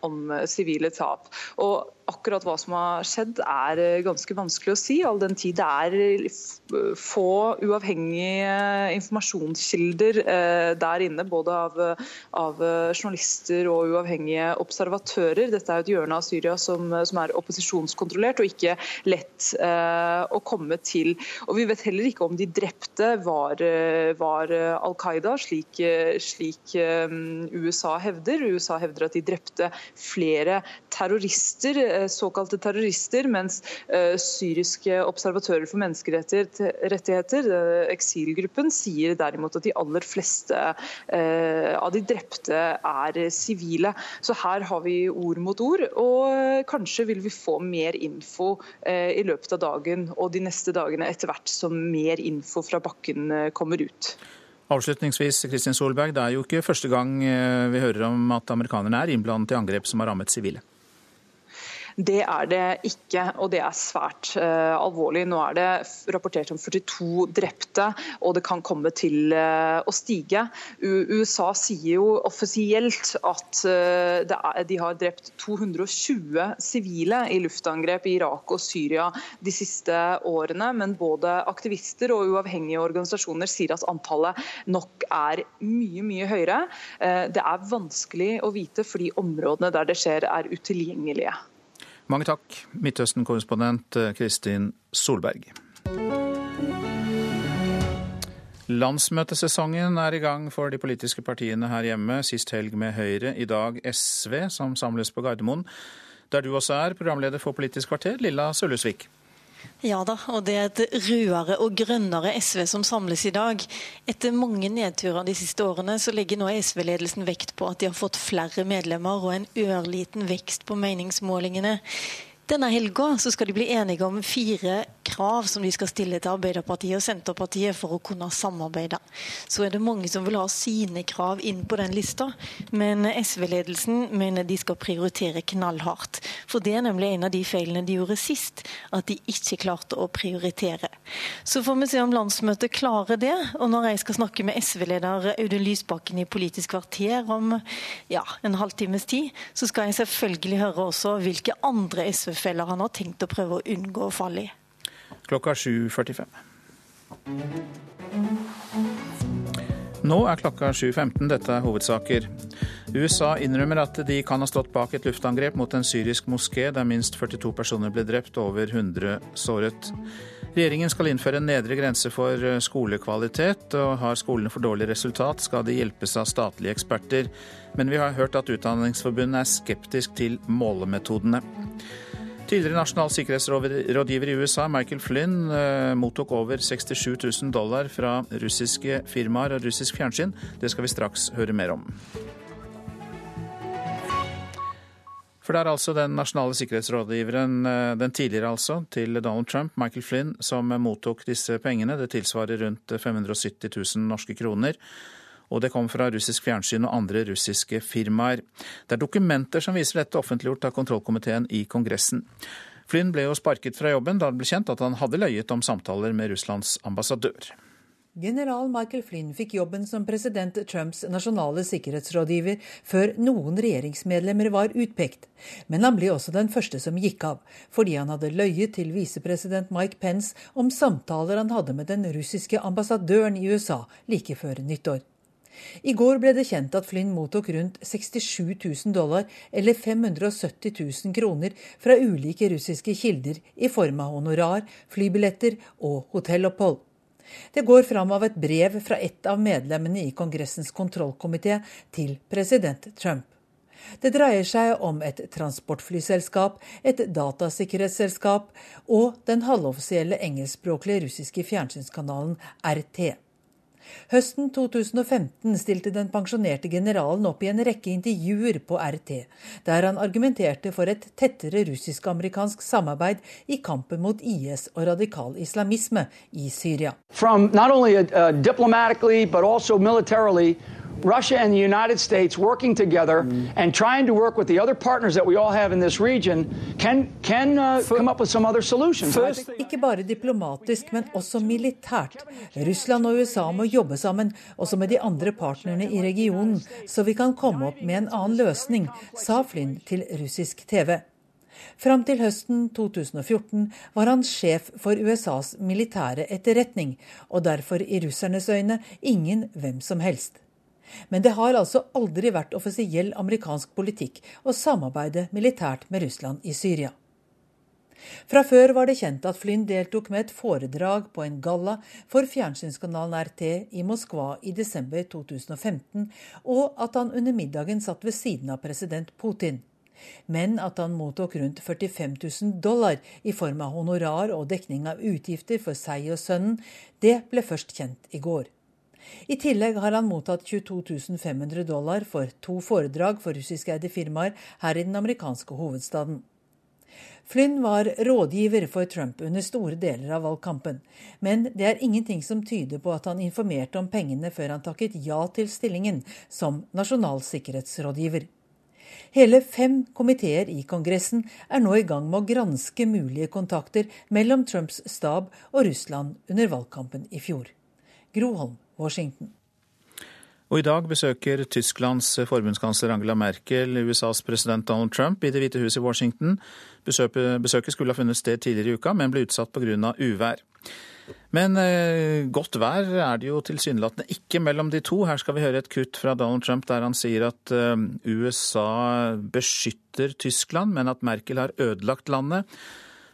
om sivile tap. Og akkurat hva som har skjedd er eh, ganske vanskelig å si, all den tid det er eh, få uavhengige informasjonskilder eh, der inne. Både av, av journalister og uavhengige observatører. Dette er et hjørne av Syria som, som er opposisjonskontrollert og ikke lett å komme til. Og Vi vet heller ikke om de drepte var, var Al Qaida, slik, slik USA hevder. USA hevder at de drepte flere terrorister såkalte terrorister, mens eh, syriske observatører for menneskerettigheter, eh, eksilgruppen, sier derimot at de aller fleste av de drepte er sivile. Så her har vi ord mot ord, og kanskje vil vi få mer info i løpet av dagen og de neste dagene etter hvert som mer info fra bakken kommer ut. Avslutningsvis, Kristin Solberg, Det er jo ikke første gang vi hører om at amerikanerne er innblandet i angrep som har rammet sivile. Det er det ikke, og det er svært uh, alvorlig. Nå er det rapportert om 42 drepte, og det kan komme til uh, å stige. U USA sier jo offisielt at uh, er, de har drept 220 sivile i luftangrep i Irak og Syria de siste årene, men både aktivister og uavhengige organisasjoner sier at antallet nok er mye, mye høyere. Det er vanskelig å vite fordi områdene der det skjer er utilgjengelige. Mange takk, Midtøsten-korrespondent eh, Kristin Solberg. Landsmøtesesongen er i gang for de politiske partiene her hjemme. Sist helg med Høyre, i dag SV, som samles på Gardermoen. Der du også er, programleder for Politisk kvarter, Lilla Sølhusvik. Ja da, og det er et rødere og grønnere SV som samles i dag. Etter mange nedturer de siste årene, så legger nå SV-ledelsen vekt på at de har fått flere medlemmer og en ørliten vekst på meningsmålingene. Denne helga skal de bli enige om fire krav som de skal stille til Arbeiderpartiet og Senterpartiet for å kunne samarbeide. Så er det mange som vil ha sine krav inn på den lista, men SV-ledelsen mener de skal prioritere knallhardt. For det er nemlig en av de feilene de gjorde sist, at de ikke klarte å prioritere. Så får vi se om landsmøtet klarer det. Og når jeg skal snakke med SV-leder Audun Lysbakken i Politisk kvarter om ja, en halvtimes tid, så skal jeg selvfølgelig høre også hvilke andre SV feller han har tenkt å prøve å unngå å falle i. Klokka 7.45. Nå er klokka 7.15. Dette er hovedsaker. USA innrømmer at de kan ha stått bak et luftangrep mot en syrisk moské der minst 42 personer ble drept og over 100 såret. Regjeringen skal innføre en nedre grense for skolekvalitet, og har skolene for dårlig resultat, skal de hjelpes av statlige eksperter. Men vi har hørt at Utdanningsforbundet er skeptisk til målemetodene. Tidligere nasjonal sikkerhetsrådgiver i USA, Michael Flynn, eh, mottok over 67 000 dollar fra russiske firmaer og russisk fjernsyn. Det skal vi straks høre mer om. For det er altså den nasjonale sikkerhetsrådgiveren, eh, den tidligere altså, til Donald Trump, Michael Flynn, som mottok disse pengene. Det tilsvarer rundt 570 000 norske kroner og det kom fra russisk fjernsyn og andre russiske firmaer. Det er dokumenter som viser dette offentliggjort av kontrollkomiteen i Kongressen. Flynn ble jo sparket fra jobben da det ble kjent at han hadde løyet om samtaler med Russlands ambassadør. General Michael Flynn fikk jobben som president Trumps nasjonale sikkerhetsrådgiver før noen regjeringsmedlemmer var utpekt, men han ble også den første som gikk av, fordi han hadde løyet til visepresident Mike Pence om samtaler han hadde med den russiske ambassadøren i USA like før nyttår. I går ble det kjent at Flynn mottok rundt 67 000 dollar, eller 570 000 kroner, fra ulike russiske kilder i form av honorar, flybilletter og hotellopphold. Det går fram av et brev fra et av medlemmene i Kongressens kontrollkomité til president Trump. Det dreier seg om et transportflyselskap, et datasikkerhetsselskap og den halvoffisielle engelskspråklige russiske fjernsynskanalen RT. Høsten 2015 stilte den pensjonerte generalen opp i en rekke intervjuer på RT, der han argumenterte for et tettere russisk-amerikansk samarbeid i kampen mot IS og radikal islamisme i Syria. From not only uh, Russia and the United States working together mm. and trying to work with the other partners that we all have in this region can, can uh, come up with some other solutions. Ikke bare diplomatisk, men også militært. Russland og USA må jobbe sammen, også med de andre partnerne i regionen, så vi kan komme opp med en annen løsning, sa Flynn til russisk TV. Fram til høsten 2014 var han sjef for USAs militære etterretning, og derfor i russernes øyne ingen hvem som helst. Men det har altså aldri vært offisiell amerikansk politikk å samarbeide militært med Russland i Syria. Fra før var det kjent at Flynn deltok med et foredrag på en galla for fjernsynskanalen RT i Moskva i desember 2015, og at han under middagen satt ved siden av president Putin. Men at han mottok rundt 45 000 dollar i form av honorar og dekning av utgifter for seg og sønnen, det ble først kjent i går. I tillegg har han mottatt 22 500 dollar for to foredrag for russiskeide firmaer her i den amerikanske hovedstaden. Flynn var rådgiver for Trump under store deler av valgkampen, men det er ingenting som tyder på at han informerte om pengene før han takket ja til stillingen som nasjonal sikkerhetsrådgiver. Hele fem komiteer i Kongressen er nå i gang med å granske mulige kontakter mellom Trumps stab og Russland under valgkampen i fjor. Groholm Washington. Og I dag besøker Tysklands forbundskansler Angela Merkel USAs president Donald Trump i Det hvite hus i Washington. Besøket skulle ha funnet sted tidligere i uka, men ble utsatt pga. uvær. Men eh, godt vær er det jo tilsynelatende ikke mellom de to. Her skal vi høre et kutt fra Donald Trump der han sier at eh, USA beskytter Tyskland, men at Merkel har ødelagt landet.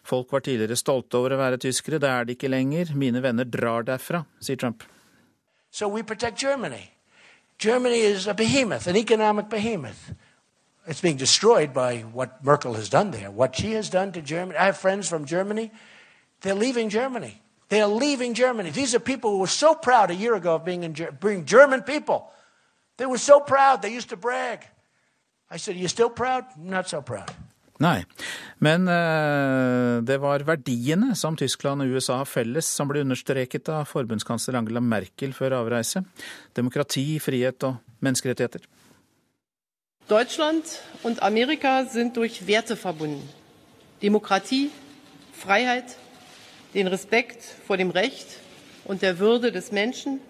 Folk var tidligere stolte over å være tyskere, det er de ikke lenger. Mine venner drar derfra, sier Trump. So we protect Germany. Germany is a behemoth, an economic behemoth. It's being destroyed by what Merkel has done there, what she has done to Germany. I have friends from Germany. They're leaving Germany. They are leaving Germany. These are people who were so proud a year ago of being, in, being German people. They were so proud. They used to brag. I said, Are you still proud? Not so proud. Nei, men eh, det var verdiene som Tyskland og USA har felles, som ble understreket av forbundskansler Angela Merkel før avreise. Demokrati, frihet og menneskerettigheter. Deutschland und Amerika sind durch Werte verbunden. Demokratie, Freiheit, den Respekt vor dem Recht und der Würde des Menschen,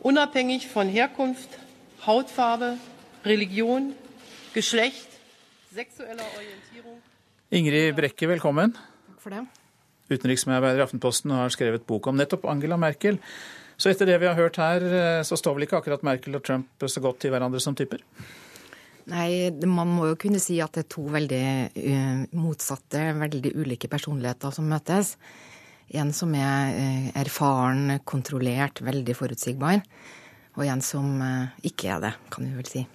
unabhängig von Herkunft, Hautfarbe, Religion, Geschlecht, Ingrid Brekke, velkommen. Takk for det. Utenriksmedarbeider i Aftenposten har skrevet bok om nettopp Angela Merkel. Så etter det vi har hørt her, eh, så står vel ikke akkurat Merkel og Trump så godt til hverandre som typer? Nei, man må jo kunne si at det er to veldig uh, motsatte, veldig ulike personligheter som møtes. En som er uh, erfaren, kontrollert, veldig forutsigbar. Og en som ikke er det, kan vi vel si.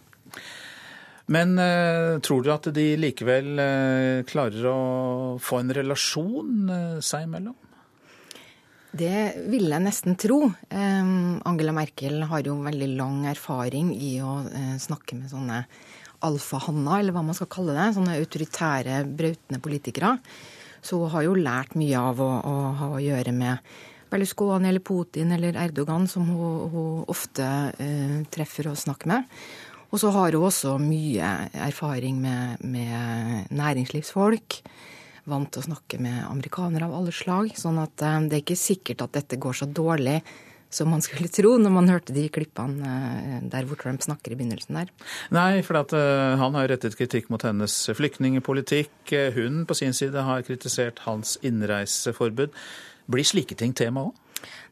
Men eh, tror du at de likevel eh, klarer å få en relasjon eh, seg imellom? Det vil jeg nesten tro. Angela Merkel har jo veldig lang erfaring i å snakke med sånne alfahanna, eller hva man skal kalle det. Sånne autoritære, brautende politikere. Så hun har jo lært mye av å, å ha å gjøre med Berlusconi eller Putin eller Erdogan, som hun, hun ofte uh, treffer og snakker med. Og så har hun også mye erfaring med, med næringslivsfolk. Vant til å snakke med amerikanere av alle slag. Sånn at eh, det er ikke sikkert at dette går så dårlig som man skulle tro når man hørte de klippene eh, der hvor Trump snakker i begynnelsen der. Nei, for at, uh, han har rettet kritikk mot hennes flyktningepolitikk. Hun på sin side har kritisert hans innreiseforbud. Blir slike ting tema òg?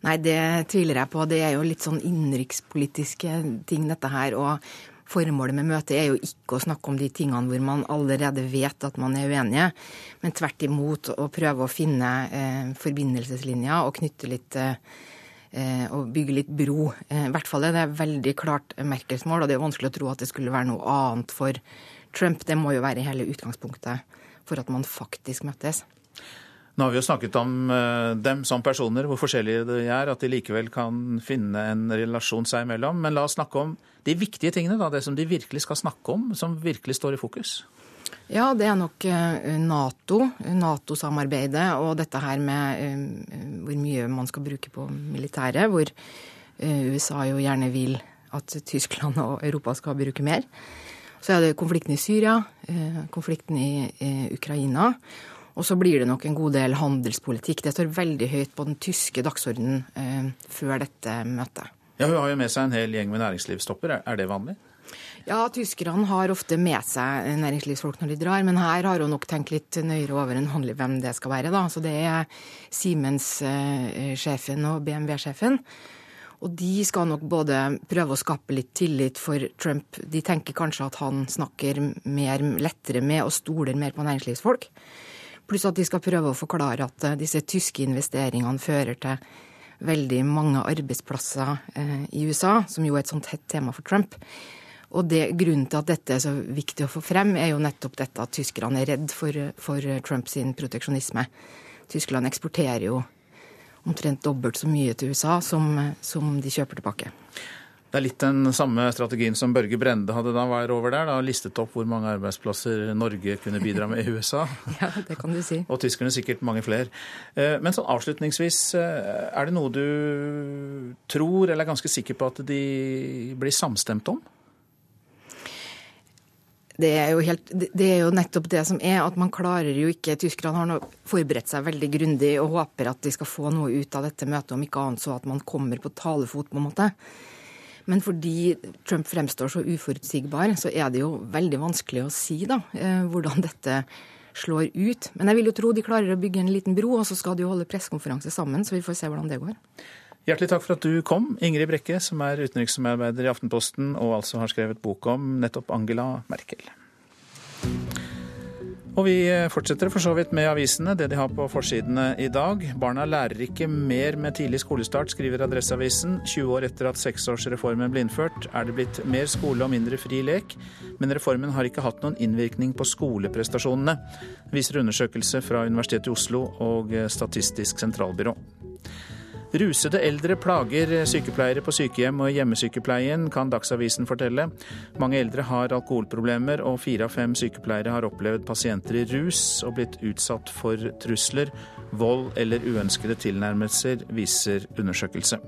Nei, det tviler jeg på. Det er jo litt sånn innenrikspolitiske ting, dette her. Og Formålet med møtet er jo ikke å snakke om de tingene hvor man allerede vet at man er uenige, men tvert imot å prøve å finne eh, forbindelseslinjer og knytte litt eh, Eh, og bygge litt bro. Eh, I hvert fall er det veldig klart Merkels mål, og det er vanskelig å tro at det skulle være noe annet for Trump. Det må jo være hele utgangspunktet for at man faktisk møttes. Nå har vi jo snakket om eh, dem som personer, hvor forskjellige de er, at de likevel kan finne en relasjon seg imellom. Men la oss snakke om de viktige tingene, da, det som de virkelig skal snakke om, som virkelig står i fokus. Ja, det er nok eh, Nato, Nato-samarbeidet og dette her med eh, hvor mye man skal bruke på militæret, hvor USA jo gjerne vil at Tyskland og Europa skal bruke mer. Så er det konflikten i Syria, konflikten i Ukraina. Og så blir det nok en god del handelspolitikk. Det står veldig høyt på den tyske dagsordenen før dette møtet. Ja, Hun har jo med seg en hel gjeng med næringslivstopper. Er det vanlig? Ja, tyskerne har ofte med seg næringslivsfolk når de drar, men her har hun nok tenkt litt nøyere over enn vanlig hvem det skal være. da. Så det er Siemens-sjefen og BMW-sjefen. Og de skal nok både prøve å skape litt tillit for Trump. De tenker kanskje at han snakker mer lettere med og stoler mer på næringslivsfolk. Pluss at de skal prøve å forklare at eh, disse tyske investeringene fører til veldig mange arbeidsplasser eh, i USA, som jo er et sånt hett tema for Trump. Og det, Grunnen til at dette er så viktig å få frem, er jo nettopp dette at tyskerne er redd for, for Trumps proteksjonisme. Tyskland eksporterer jo omtrent dobbelt så mye til USA som, som de kjøper tilbake. Det er litt den samme strategien som Børge Brende hadde da var over der. Da listet opp hvor mange arbeidsplasser Norge kunne bidra med i USA. ja, det kan du si. Og tyskerne sikkert mange flere. Eh, men sånn avslutningsvis, eh, er det noe du tror eller er ganske sikker på at de blir samstemt om? Det er, helt, det er, jo nettopp det som er, at man klarer jo ikke Tyskerne har nå forberedt seg veldig grundig og håper at de skal få noe ut av dette møtet, om ikke annet så at man kommer på talefot, på en måte. Men fordi Trump fremstår så uforutsigbar, så er det jo veldig vanskelig å si da, eh, hvordan dette slår ut. Men jeg vil jo tro de klarer å bygge en liten bro, og så skal de jo holde pressekonferanse sammen, så vi får se hvordan det går. Hjertelig takk for at du kom, Ingrid Brekke, som er utenriksmedarbeider i Aftenposten og altså har skrevet bok om nettopp Angela Merkel. Og vi fortsetter for så vidt med avisene, det de har på forsidene i dag. Barna lærer ikke mer med tidlig skolestart, skriver Adresseavisen. 20 år etter at seksårsreformen ble innført, er det blitt mer skole og mindre fri lek. Men reformen har ikke hatt noen innvirkning på skoleprestasjonene, viser undersøkelse fra Universitetet i Oslo og Statistisk sentralbyrå. Rusede eldre plager sykepleiere på sykehjem og hjemmesykepleien, kan Dagsavisen fortelle. Mange eldre har alkoholproblemer, og fire av fem sykepleiere har opplevd pasienter i rus og blitt utsatt for trusler, vold eller uønskede tilnærmelser, viser undersøkelse.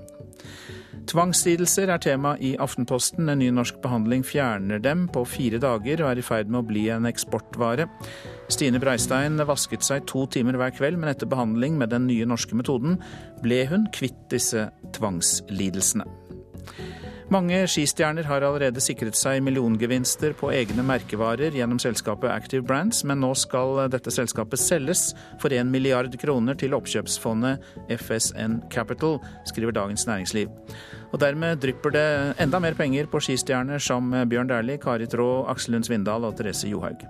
Tvangslidelser er tema i Aftenposten. En ny norsk behandling fjerner dem på fire dager og er i ferd med å bli en eksportvare. Stine Breistein vasket seg to timer hver kveld, men etter behandling med den nye norske metoden ble hun kvitt disse tvangslidelsene. Mange skistjerner har allerede sikret seg milliongevinster på egne merkevarer gjennom selskapet Active Brands, men nå skal dette selskapet selges for 1 milliard kroner til oppkjøpsfondet FSN Capital, skriver Dagens Næringsliv. Og dermed drypper det enda mer penger på skistjerner som Bjørn Dæhlie, Kari Traa, Aksel Lund Svindal og Therese Johaug.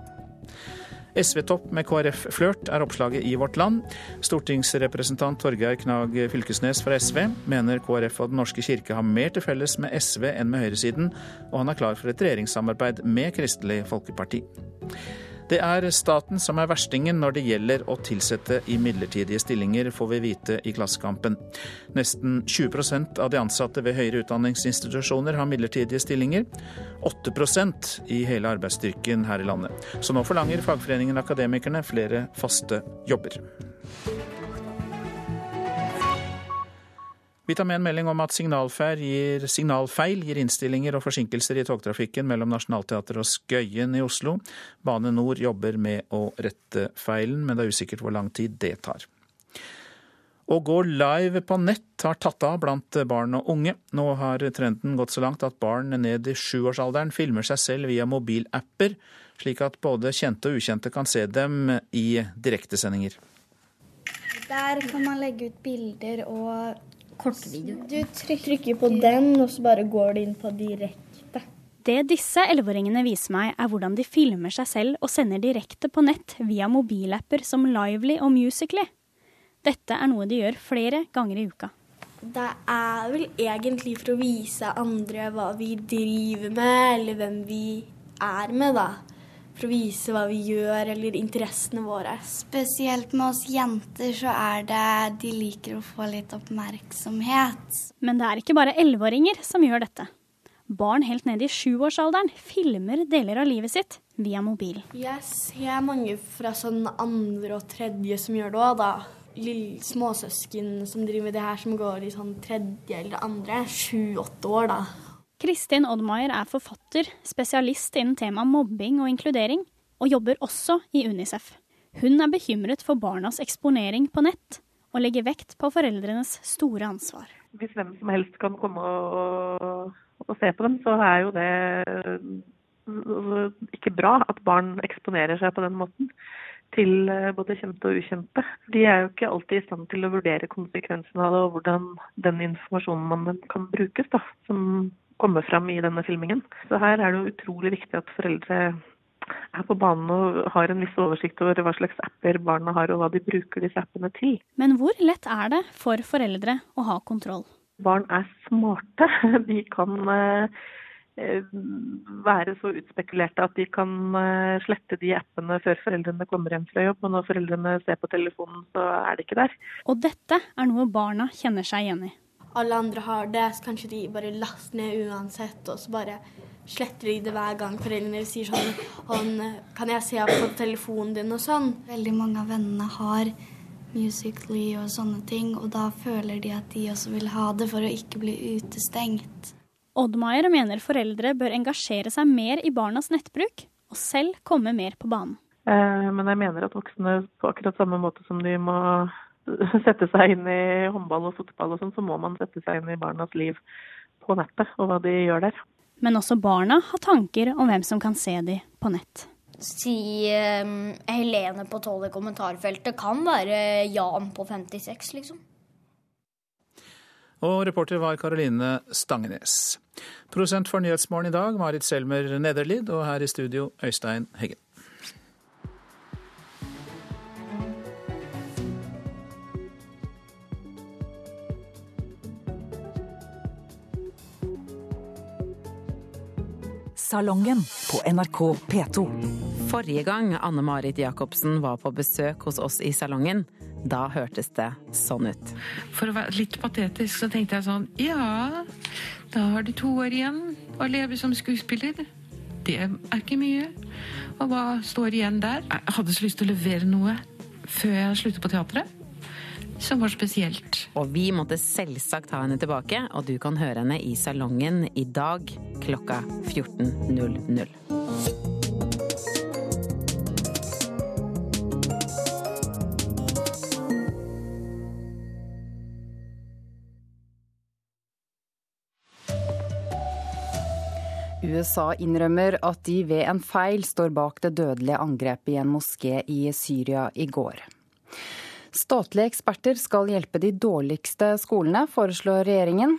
SV-topp med KrF-flørt er oppslaget i Vårt Land. Stortingsrepresentant Torgeir Knag Fylkesnes fra SV mener KrF og Den norske kirke har mer til felles med SV enn med høyresiden, og han er klar for et regjeringssamarbeid med Kristelig Folkeparti. Det er staten som er verstingen når det gjelder å tilsette i midlertidige stillinger, får vi vite i Klassekampen. Nesten 20% av de ansatte ved høyere utdanningsinstitusjoner har midlertidige stillinger. 8% i hele arbeidsstyrken her i landet. Så nå forlanger fagforeningen Akademikerne flere faste jobber. Vi tar med en melding om at signalfeil gir, signalfeil gir innstillinger og forsinkelser i togtrafikken mellom Nationaltheatret og Skøyen i Oslo. Bane Nor jobber med å rette feilen, men det er usikkert hvor lang tid det tar. Å gå live på nett har tatt av blant barn og unge. Nå har trenden gått så langt at barn ned i sjuårsalderen filmer seg selv via mobilapper, slik at både kjente og ukjente kan se dem i direktesendinger. Der kan man legge ut bilder og kortvideo. Du trykker på den, og så bare går det inn på direkte. Det disse elleveåringene viser meg, er hvordan de filmer seg selv og sender direkte på nett via mobilapper som Lively og Musically. Dette er noe de gjør flere ganger i uka. Det er vel egentlig for å vise andre hva vi driver med, eller hvem vi er med, da. For å vise hva vi gjør, eller interessene våre. Spesielt med oss jenter så er det de liker å få litt oppmerksomhet. Men det er ikke bare elleveåringer som gjør dette. Barn helt ned i sjuårsalderen filmer deler av livet sitt via mobil. Jeg ser mange fra sånn andre og tredje som gjør det òg, da lille småsøsken som driver med det her, som går i sånn tredje eller andre, sju-åtte år, da. Kristin Oddmaier er forfatter, spesialist innen temaet mobbing og inkludering, og jobber også i Unicef. Hun er bekymret for barnas eksponering på nett, og legger vekt på foreldrenes store ansvar. Hvis hvem som helst kan komme og, og se på dem, så er jo det ikke bra at barn eksponerer seg på den måten til eh, både kjente og ukjente. De er jo ikke alltid i stand til å vurdere konsekvensene av det, og hvordan den informasjonen man kan brukes, da, som kommer fram i denne filmingen. Så her er det jo utrolig viktig at foreldre er på banen og har en viss oversikt over hva slags apper barna har, og hva de bruker disse appene til. Men hvor lett er det for foreldre å ha kontroll? Barn er smarte. De kan eh, være så utspekulerte at de kan eh, slette de appene før foreldrene kommer hjem fra jobb. Og når foreldrene ser på telefonen, så er det ikke der. Og dette er noe barna kjenner seg igjen i. Alle andre har det, så kanskje de bare laster ned uansett, og så bare sletter de det hver gang foreldrene sier sånn Kan jeg se på telefonen din og sånn? Veldig mange av vennene har Musically og sånne ting, og da føler de at de også vil ha det for å ikke bli utestengt. Oddmeier mener foreldre bør engasjere seg mer i barnas nettbruk, og selv komme mer på banen. Eh, men jeg mener at voksne på akkurat samme måte som de må sette seg inn i håndball og fotball og sånn, så må man sette seg inn i barnas liv på nettet og hva de gjør der. Men også barna har tanker om hvem som kan se de på nett. Si um, Helene på tolv i kommentarfeltet kan være Jan på 56, liksom. Og reporter var Karoline Stangenes. Prosent for Nyhetsmorgen i dag, Marit Selmer Nederlid, og her i studio Øystein Heggen. Salongen på NRK P2. Forrige gang Anne Marit Jacobsen var på besøk hos oss i salongen, da hørtes det sånn ut. For å være litt patetisk så tenkte jeg sånn Ja, da har du to år igjen å leve som skuespiller. Det er ikke mye. Og hva står igjen der? Jeg hadde så lyst til å levere noe før jeg slutter på teatret. Som var spesielt. Og vi måtte selvsagt ha henne tilbake, og du kan høre henne i salongen i dag klokka 14.00. USA innrømmer at de ved en feil står bak det dødelige angrepet i en moské i Syria i går. Statlige eksperter skal hjelpe de dårligste skolene, foreslår regjeringen.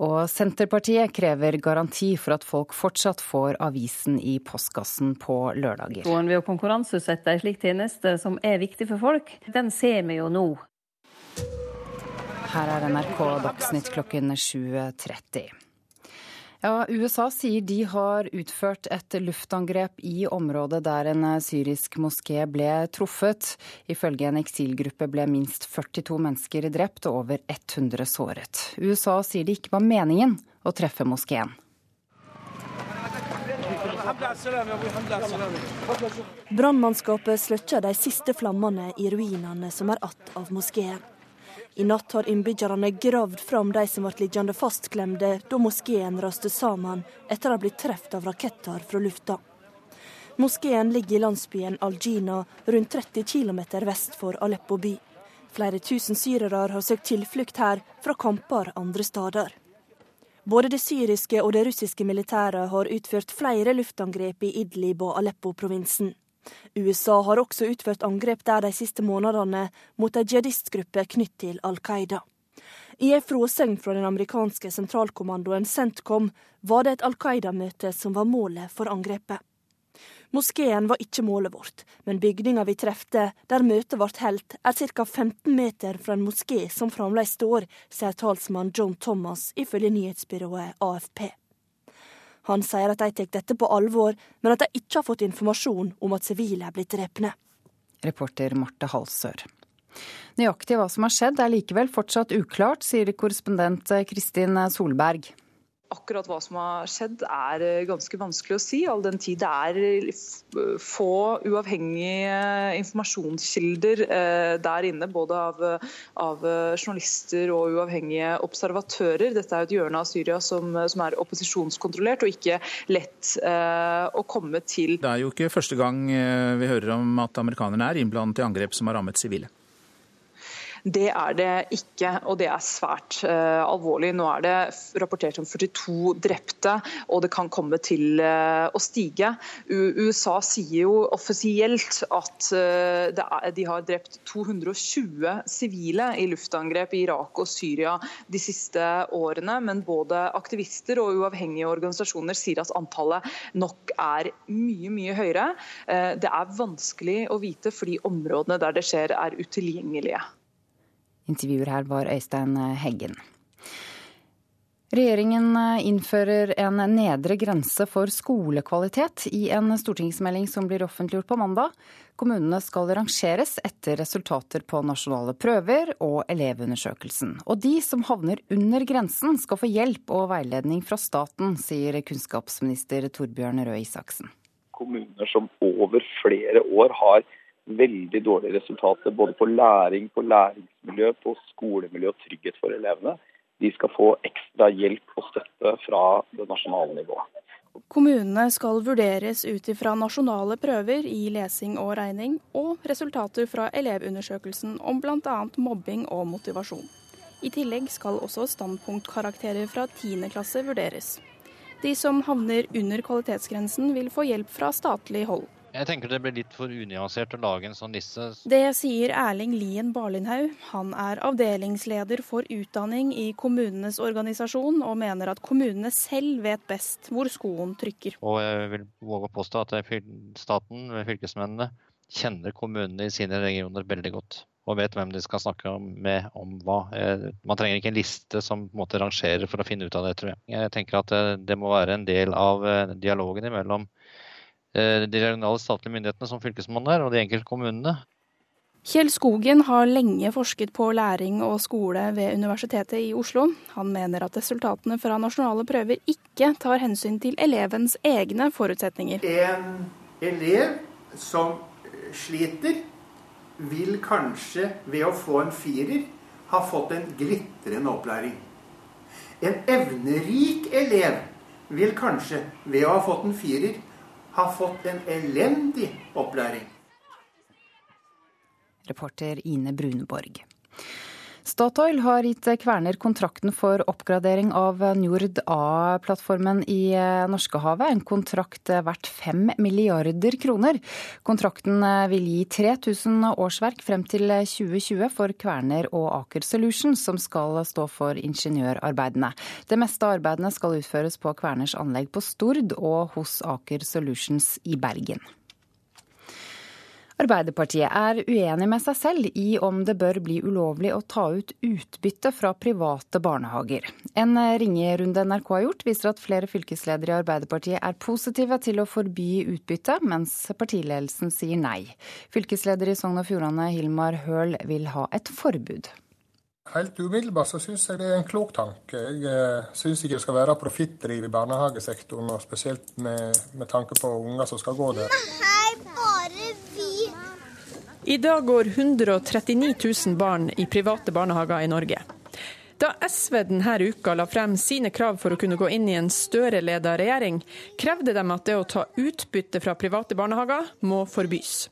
Og Senterpartiet krever garanti for at folk fortsatt får avisen i postkassen på lørdager. Ved å konkurranseutsette en slik tjeneste som er viktig for folk, den ser vi jo nå. Her er NRK Dagsnytt klokken 7.30. Ja, USA sier de har utført et luftangrep i området der en syrisk moské ble truffet. Ifølge en eksilgruppe ble minst 42 mennesker drept og over 100 såret. USA sier det ikke var meningen å treffe moskeen. Brannmannskapet sløkker de siste flammene i ruinene som er att av moskeen. I natt har innbyggerne gravd fram de som ble liggende fastklemte da moskeen raste sammen etter å ha blitt truffet av raketter fra lufta. Moskeen ligger i landsbyen Al-Jina, rundt 30 km vest for Aleppo by. Flere tusen syrere har søkt tilflukt her fra kamper andre steder. Både det syriske og det russiske militæret har utført flere luftangrep i Idlib og Aleppo-provinsen. USA har også utført angrep der de siste månedene mot ei jihadistgruppe knytt til Al Qaida. I ei fråsegn fra den amerikanske sentralkommandoen CENTCOM var det et Al Qaida-møte som var målet for angrepet. Moskeen var ikke målet vårt, men bygninga vi trefte der møtet ble holdt, er ca. 15 meter fra en moské som fremdeles står, sier talsmann John Thomas ifølge nyhetsbyrået AFP. Han sier at de tar dette på alvor, men at de ikke har fått informasjon om at sivile er blitt drepne. Reporter Marte Halsør. Nøyaktig hva som har skjedd er likevel fortsatt uklart, sier korrespondent Kristin Solberg akkurat hva som har skjedd er eh, ganske vanskelig å si, all den tid det er eh, få uavhengige informasjonskilder eh, der inne. Både av, av journalister og uavhengige observatører. Dette er et hjørne av Syria som, som er opposisjonskontrollert og ikke lett eh, å komme til. Det er jo ikke første gang vi hører om at amerikanerne er innblandet i angrep som har rammet sivile. Det er det ikke, og det er svært uh, alvorlig. Nå er det rapportert om 42 drepte, og det kan komme til uh, å stige. U USA sier jo offisielt at uh, er, de har drept 220 sivile i luftangrep i Irak og Syria de siste årene, men både aktivister og uavhengige organisasjoner sier at antallet nok er mye, mye høyere. Det er vanskelig å vite fordi områdene der det skjer er utilgjengelige. Intervjuer her var Øystein Heggen. Regjeringen innfører en nedre grense for skolekvalitet i en stortingsmelding som blir offentliggjort på mandag. Kommunene skal rangeres etter resultater på nasjonale prøver og Elevundersøkelsen. Og de som havner under grensen skal få hjelp og veiledning fra staten, sier kunnskapsminister Torbjørn Røe Isaksen. Kommuner som over flere år har veldig dårlige resultater både på læring, på læringsmiljø, på skolemiljø og trygghet for elevene. De skal få ekstra hjelp og støtte fra det nasjonale nivået. Kommunene skal vurderes ut ifra nasjonale prøver i lesing og regning, og resultater fra elevundersøkelsen om bl.a. mobbing og motivasjon. I tillegg skal også standpunktkarakterer fra 10. klasse vurderes. De som havner under kvalitetsgrensen vil få hjelp fra statlig hold. Jeg tenker det blir litt for unyansert å lage en sånn liste. Det sier Erling Lien Barlindhaug. Han er avdelingsleder for utdanning i kommunenes organisasjon, og mener at kommunene selv vet best hvor skoen trykker. Og jeg vil våge å påstå at staten, fylkesmennene, kjenner kommunene i sine regioner veldig godt. Og vet hvem de skal snakke med om hva. Eh, man trenger ikke en liste som på en måte rangerer for å finne ut av det, tror jeg. Jeg tenker at det, det må være en del av eh, dialogen imellom Eh, de regionale statlige myndighetene som fylkesmannen er, og de enkelte kommunene. Kjell Skogen har lenge forsket på læring og skole ved Universitetet i Oslo. Han mener at resultatene fra nasjonale prøver ikke tar hensyn til elevens egne forutsetninger. En elev som sliter, vil kanskje ved å få en firer ha fått en glitrende opplæring. En evnerik elev vil kanskje ved å ha fått en firer har fått en elendig opplæring. Reporter Ine Bruneborg. Statoil har gitt Kverner kontrakten for oppgradering av Njord A-plattformen i Norskehavet. En kontrakt verdt fem milliarder kroner. Kontrakten vil gi 3000 årsverk frem til 2020 for Kverner og Aker Solutions, som skal stå for ingeniørarbeidene. Det meste av arbeidene skal utføres på Kverners anlegg på Stord og hos Aker Solutions i Bergen. Arbeiderpartiet er uenig med seg selv i om det bør bli ulovlig å ta ut utbytte fra private barnehager. En ringerunde NRK har gjort, viser at flere fylkesledere i Arbeiderpartiet er positive til å forby utbytte, mens partiledelsen sier nei. Fylkesleder i Sogn og Fjordane, Hilmar Høl, vil ha et forbud. Helt umiddelbart så syns jeg det er en klok tanke. Jeg eh, syns ikke det skal være profittdriv i barnehagesektoren, og spesielt med, med tanke på unger som skal gå der. Hei, bare i dag går 139 000 barn i private barnehager i Norge. Da SV denne uka la frem sine krav for å kunne gå inn i en Støre-leda regjering, krevde de at det å ta utbytte fra private barnehager må forbys.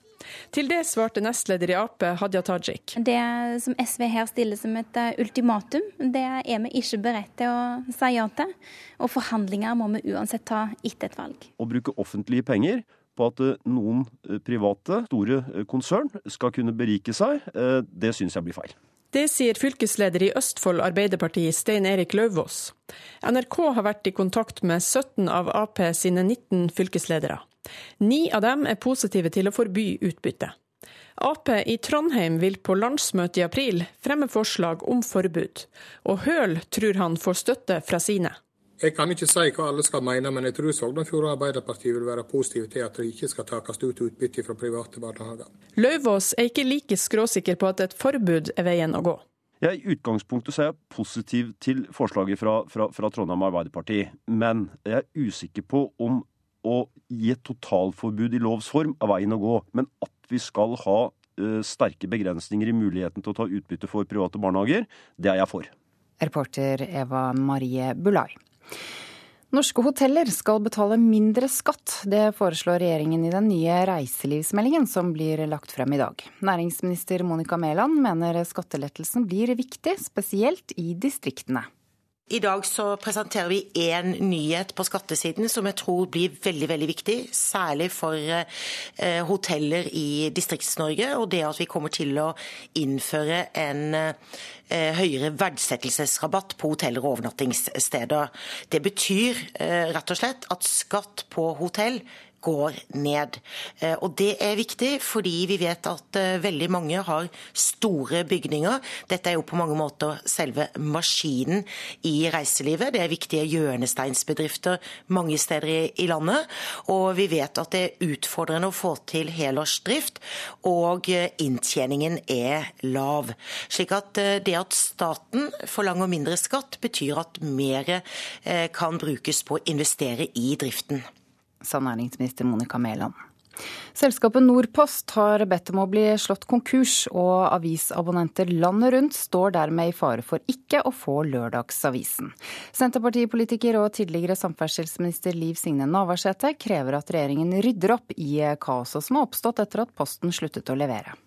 Til det svarte nestleder i Ap, Hadia Tajik. Det som SV her stiller som et eh, ultimatum, det er vi ikke beredt til å si ja til. Og forhandlinger må vi uansett ta etter et valg. Å bruke offentlige penger på at eh, noen eh, private, store konsern skal kunne berike seg, det syns jeg blir feil. Det sier fylkesleder i Østfold Arbeiderparti Stein Erik Lauvås. NRK har vært i kontakt med 17 av Ap sine 19 fylkesledere. Ni av dem er positive til å forby utbytte. Ap i Trondheim vil på landsmøtet i april fremme forslag om forbud, og Høl tror han får støtte fra sine. Jeg kan ikke si hva alle skal mene, men jeg tror Sogndal Arbeiderparti vil være positive til at det ikke skal takes ut utbytte fra private barnehager. Løvås er ikke like skråsikker på at et forbud er veien å gå. Ja, I utgangspunktet så er jeg positiv til forslaget fra, fra, fra Trondheim Arbeiderparti, men jeg er usikker på om å gi et totalforbud i lovs form er veien å gå. Men at vi skal ha uh, sterke begrensninger i muligheten til å ta utbytte for private barnehager, det er jeg for. Reporter Eva Marie Bulai. Norske hoteller skal betale mindre skatt. Det foreslår regjeringen i den nye reiselivsmeldingen som blir lagt frem i dag. Næringsminister Monica Mæland mener skattelettelsen blir viktig, spesielt i distriktene. I dag så presenterer vi én nyhet på skattesiden som jeg tror blir veldig veldig viktig, særlig for eh, hoteller i Distrikts-Norge, og det at vi kommer til å innføre en eh, høyere verdsettelsesrabatt på hoteller og overnattingssteder. Det betyr eh, rett og slett at skatt på hotell går ned. Eh, og det er viktig fordi vi vet at eh, veldig mange har store bygninger. Dette er jo på mange måter selve maskinen i reiselivet. Det er viktige hjørnesteinsbedrifter mange steder i landet. Og vi vet at det er utfordrende å få til helårsdrift, og eh, inntjeningen er lav. Slik at det at staten forlanger mindre skatt, betyr at mer kan brukes på å investere i driften sa næringsminister Monica Mæland. Selskapet Norpost har bedt om å bli slått konkurs, og avisabonnenter landet rundt står dermed i fare for ikke å få lørdagsavisen. Senterpartipolitiker og tidligere samferdselsminister Liv Signe Navarsete krever at regjeringen rydder opp i kaoset som har oppstått etter at Posten sluttet å levere.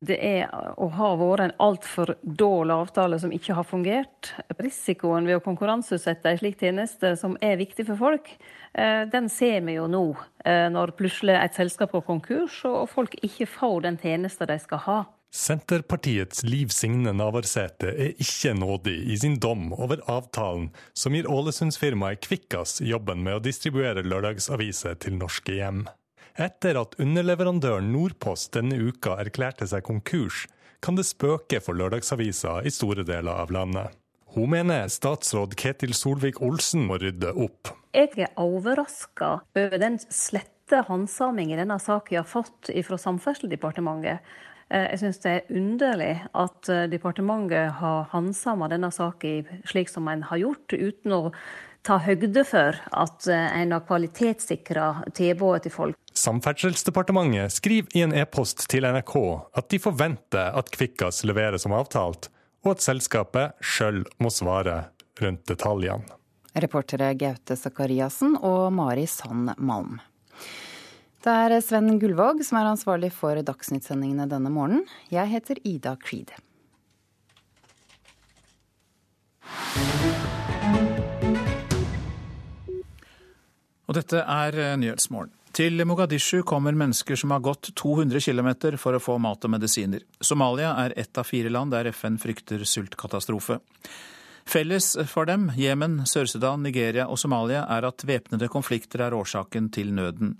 Det er og har vært en altfor dårlig avtale som ikke har fungert. Risikoen ved å konkurranseutsette en slik tjeneste som er viktig for folk, eh, den ser vi jo nå. Eh, når plutselig et selskap går konkurs og folk ikke får den tjenesten de skal ha. Senterpartiets Liv Signe Navarsete er ikke nådig i sin dom over avtalen som gir Ålesundsfirmaet Kvikkas jobben med å distribuere lørdagsaviser til norske hjem. Etter at underleverandøren Nordpost denne uka erklærte seg konkurs, kan det spøke for lørdagsaviser i store deler av landet. Hun mener statsråd Ketil Solvik-Olsen må rydde opp. Jeg er overraska over den slette handsamingen denne saken har fått fra Samferdselsdepartementet. Eh, jeg syns det er underlig at eh, departementet har handsama denne saken slik som en har gjort, uten å ta høgde for at eh, en har kvalitetssikra tilbudet til folk. Samferdselsdepartementet skriver i en e-post til NRK at de forventer at Kvikkas leverer som avtalt, og at selskapet sjøl må svare rundt detaljene. Reportere Gaute Sakariassen og Mari Sand Malm. Det er Sven Gullvåg som er ansvarlig for dagsnyttsendingene denne morgenen. Jeg heter Ida Creed. Og dette er Nyhetsmorgen. Til Mogadishu kommer mennesker som har gått 200 km for å få mat og medisiner. Somalia er ett av fire land der FN frykter sultkatastrofe. Felles for dem, Jemen, Sør-Sudan, Nigeria og Somalia, er at væpnede konflikter er årsaken til nøden.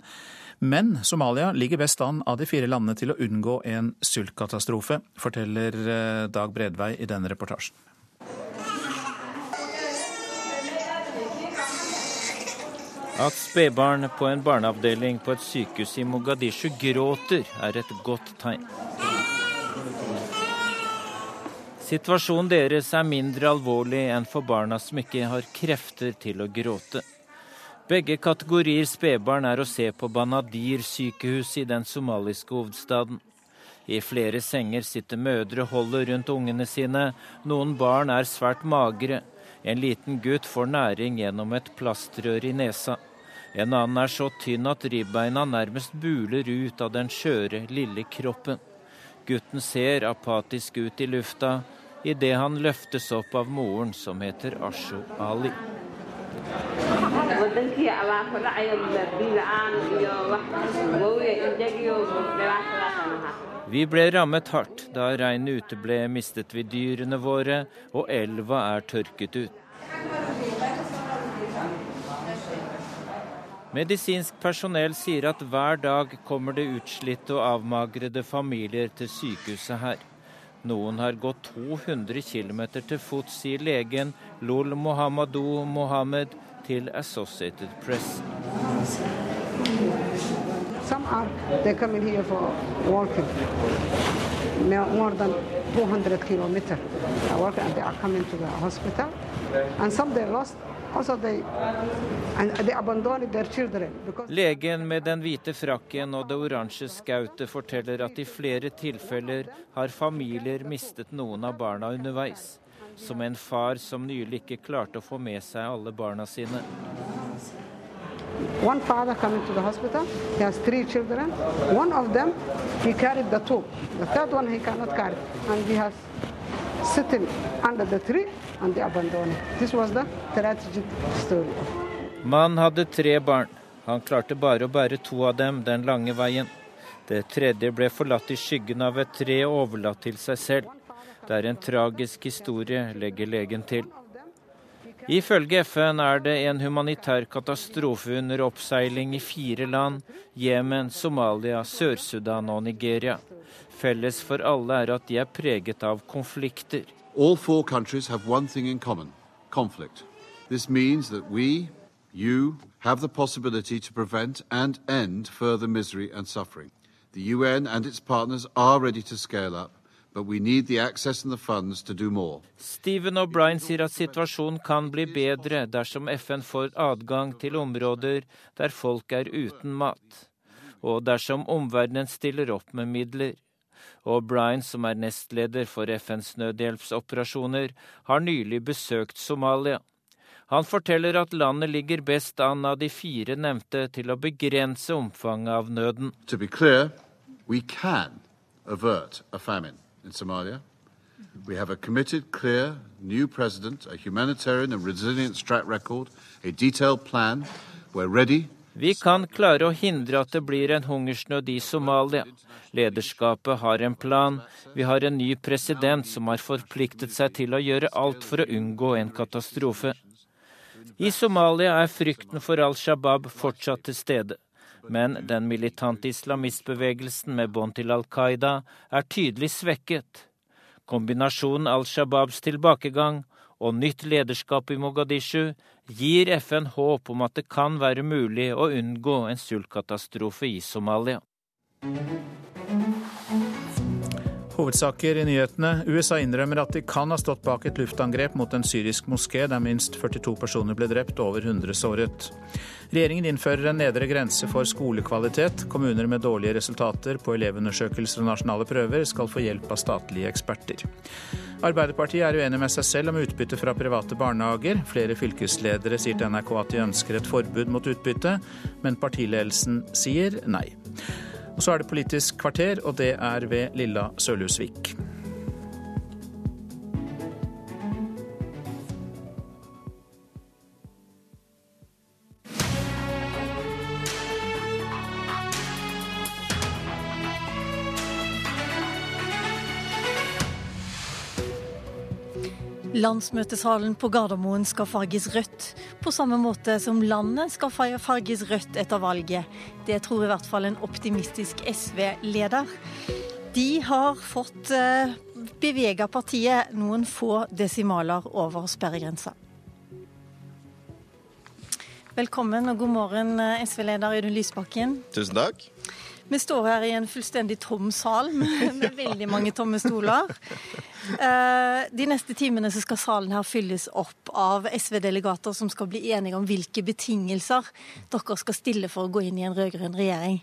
Men Somalia ligger best an av de fire landene til å unngå en sultkatastrofe, forteller eh, Dag Bredvei i denne reportasjen. At spedbarn på en barneavdeling på et sykehus i Mogadishu gråter, er et godt tegn. Situasjonen deres er mindre alvorlig enn for barna som ikke har krefter til å gråte. Begge kategorier spedbarn er å se på Banadir sykehus i den somaliske hovedstaden. I flere senger sitter mødre holder rundt ungene sine. Noen barn er svært magre. En liten gutt får næring gjennom et plastrør i nesa. En annen er så tynn at ribbeina nærmest buler ut av den skjøre, lille kroppen. Gutten ser apatisk ut i lufta idet han løftes opp av moren, som heter Asho Ali. Vi ble rammet hardt. Da regnet uteble, mistet vi dyrene våre, og elva er tørket ut. Medisinsk personell sier at hver dag kommer det utslitte og avmagrede familier til sykehuset her. Noen har gått 200 km til fots, sier legen Lol Mohamadou Mohammed til Associated Press. Some are they coming here for walking. More than 200 kilometers. They walk and they are coming to the hospital. And some. Legen med den hvite frakken og det oransje skautet forteller at i flere tilfeller har familier mistet noen av barna underveis. Som en far som nylig ikke klarte å få med seg alle barna sine. one father coming to the hospital. He has three children. One of them he carried the two. The third one he cannot carry, and he has sitting under the tree and they abandoned. This was the tragic story. Man hadde tre barn. Han klarte bare å bære to av dem den lange veien. Det tredje ble forlatt i skyggen av et tre og overlatt til seg selv. Det er en tragisk historie, legger legen til. Ifølge FN er det en humanitær katastrofe under oppseiling i fire land Jemen, Somalia, Sør-Sudan og Nigeria. Felles for alle er at de er preget av konflikter. All four countries have one thing in common conflict. This means that we, you, have the possibility to prevent and end further misery and suffering. The UN and its partners are ready to scale up, but we need the access and the funds to do more. Stephen O'Brien sier at situasjonen kan bli bedre dersom FN får adgang til områder der folk er uten mat, og dersom omverdenen stiller opp med midler. O'Brien, som er nestleder for FNs nødhjelpsoperasjoner, har nylig besøkt Somalia. Han forteller at landet ligger best an av de fire nevnte til å begrense omfanget av nøden. Clear, Somalia. We have a committed, clear, new president, a humanitarian and resilience track record, a detailed plan. We're ready Vi kan klare å hindre at det blir en hungersnød i Somalia. Lederskapet har en plan. Vi har en ny president som har forpliktet seg til å gjøre alt for å unngå en katastrofe. I Somalia er frykten for Al Shabaab fortsatt til stede. Men den militante islamistbevegelsen med bånd til Al Qaida er tydelig svekket. Kombinasjonen Al Shabaabs tilbakegang og nytt lederskap i Mogadishu gir FN håp om at det kan være mulig å unngå en sultkatastrofe i Somalia. Hovedsaker i nyhetene. USA innrømmer at de kan ha stått bak et luftangrep mot en syrisk moské der minst 42 personer ble drept og over 100 såret. Regjeringen innfører en nedre grense for skolekvalitet. Kommuner med dårlige resultater på elevundersøkelser og nasjonale prøver skal få hjelp av statlige eksperter. Arbeiderpartiet er uenig med seg selv om utbytte fra private barnehager. Flere fylkesledere sier til NRK at de ønsker et forbud mot utbytte, men partiledelsen sier nei. Og så er det Politisk kvarter, og det er ved Lilla Sørlusvik. Landsmøtesalen på Gardermoen skal farges rødt, på samme måte som landet skal farges rødt etter valget. Det tror i hvert fall en optimistisk SV-leder. De har fått eh, bevega partiet noen få desimaler over sperregrensa. Velkommen og god morgen, eh, SV-leder Audun Lysbakken. Tusen takk. Vi står her i en fullstendig tom sal med, med veldig mange tomme stoler. Eh, de neste timene så skal salen her fylles opp av SV-delegater som skal bli enige om hvilke betingelser dere skal stille for å gå inn i en rød-grønn regjering.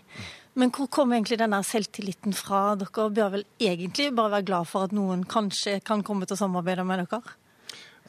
Men hvor kommer egentlig denne selvtilliten fra? Dere bør vel egentlig bare være glad for at noen kanskje kan komme til å samarbeide med dere?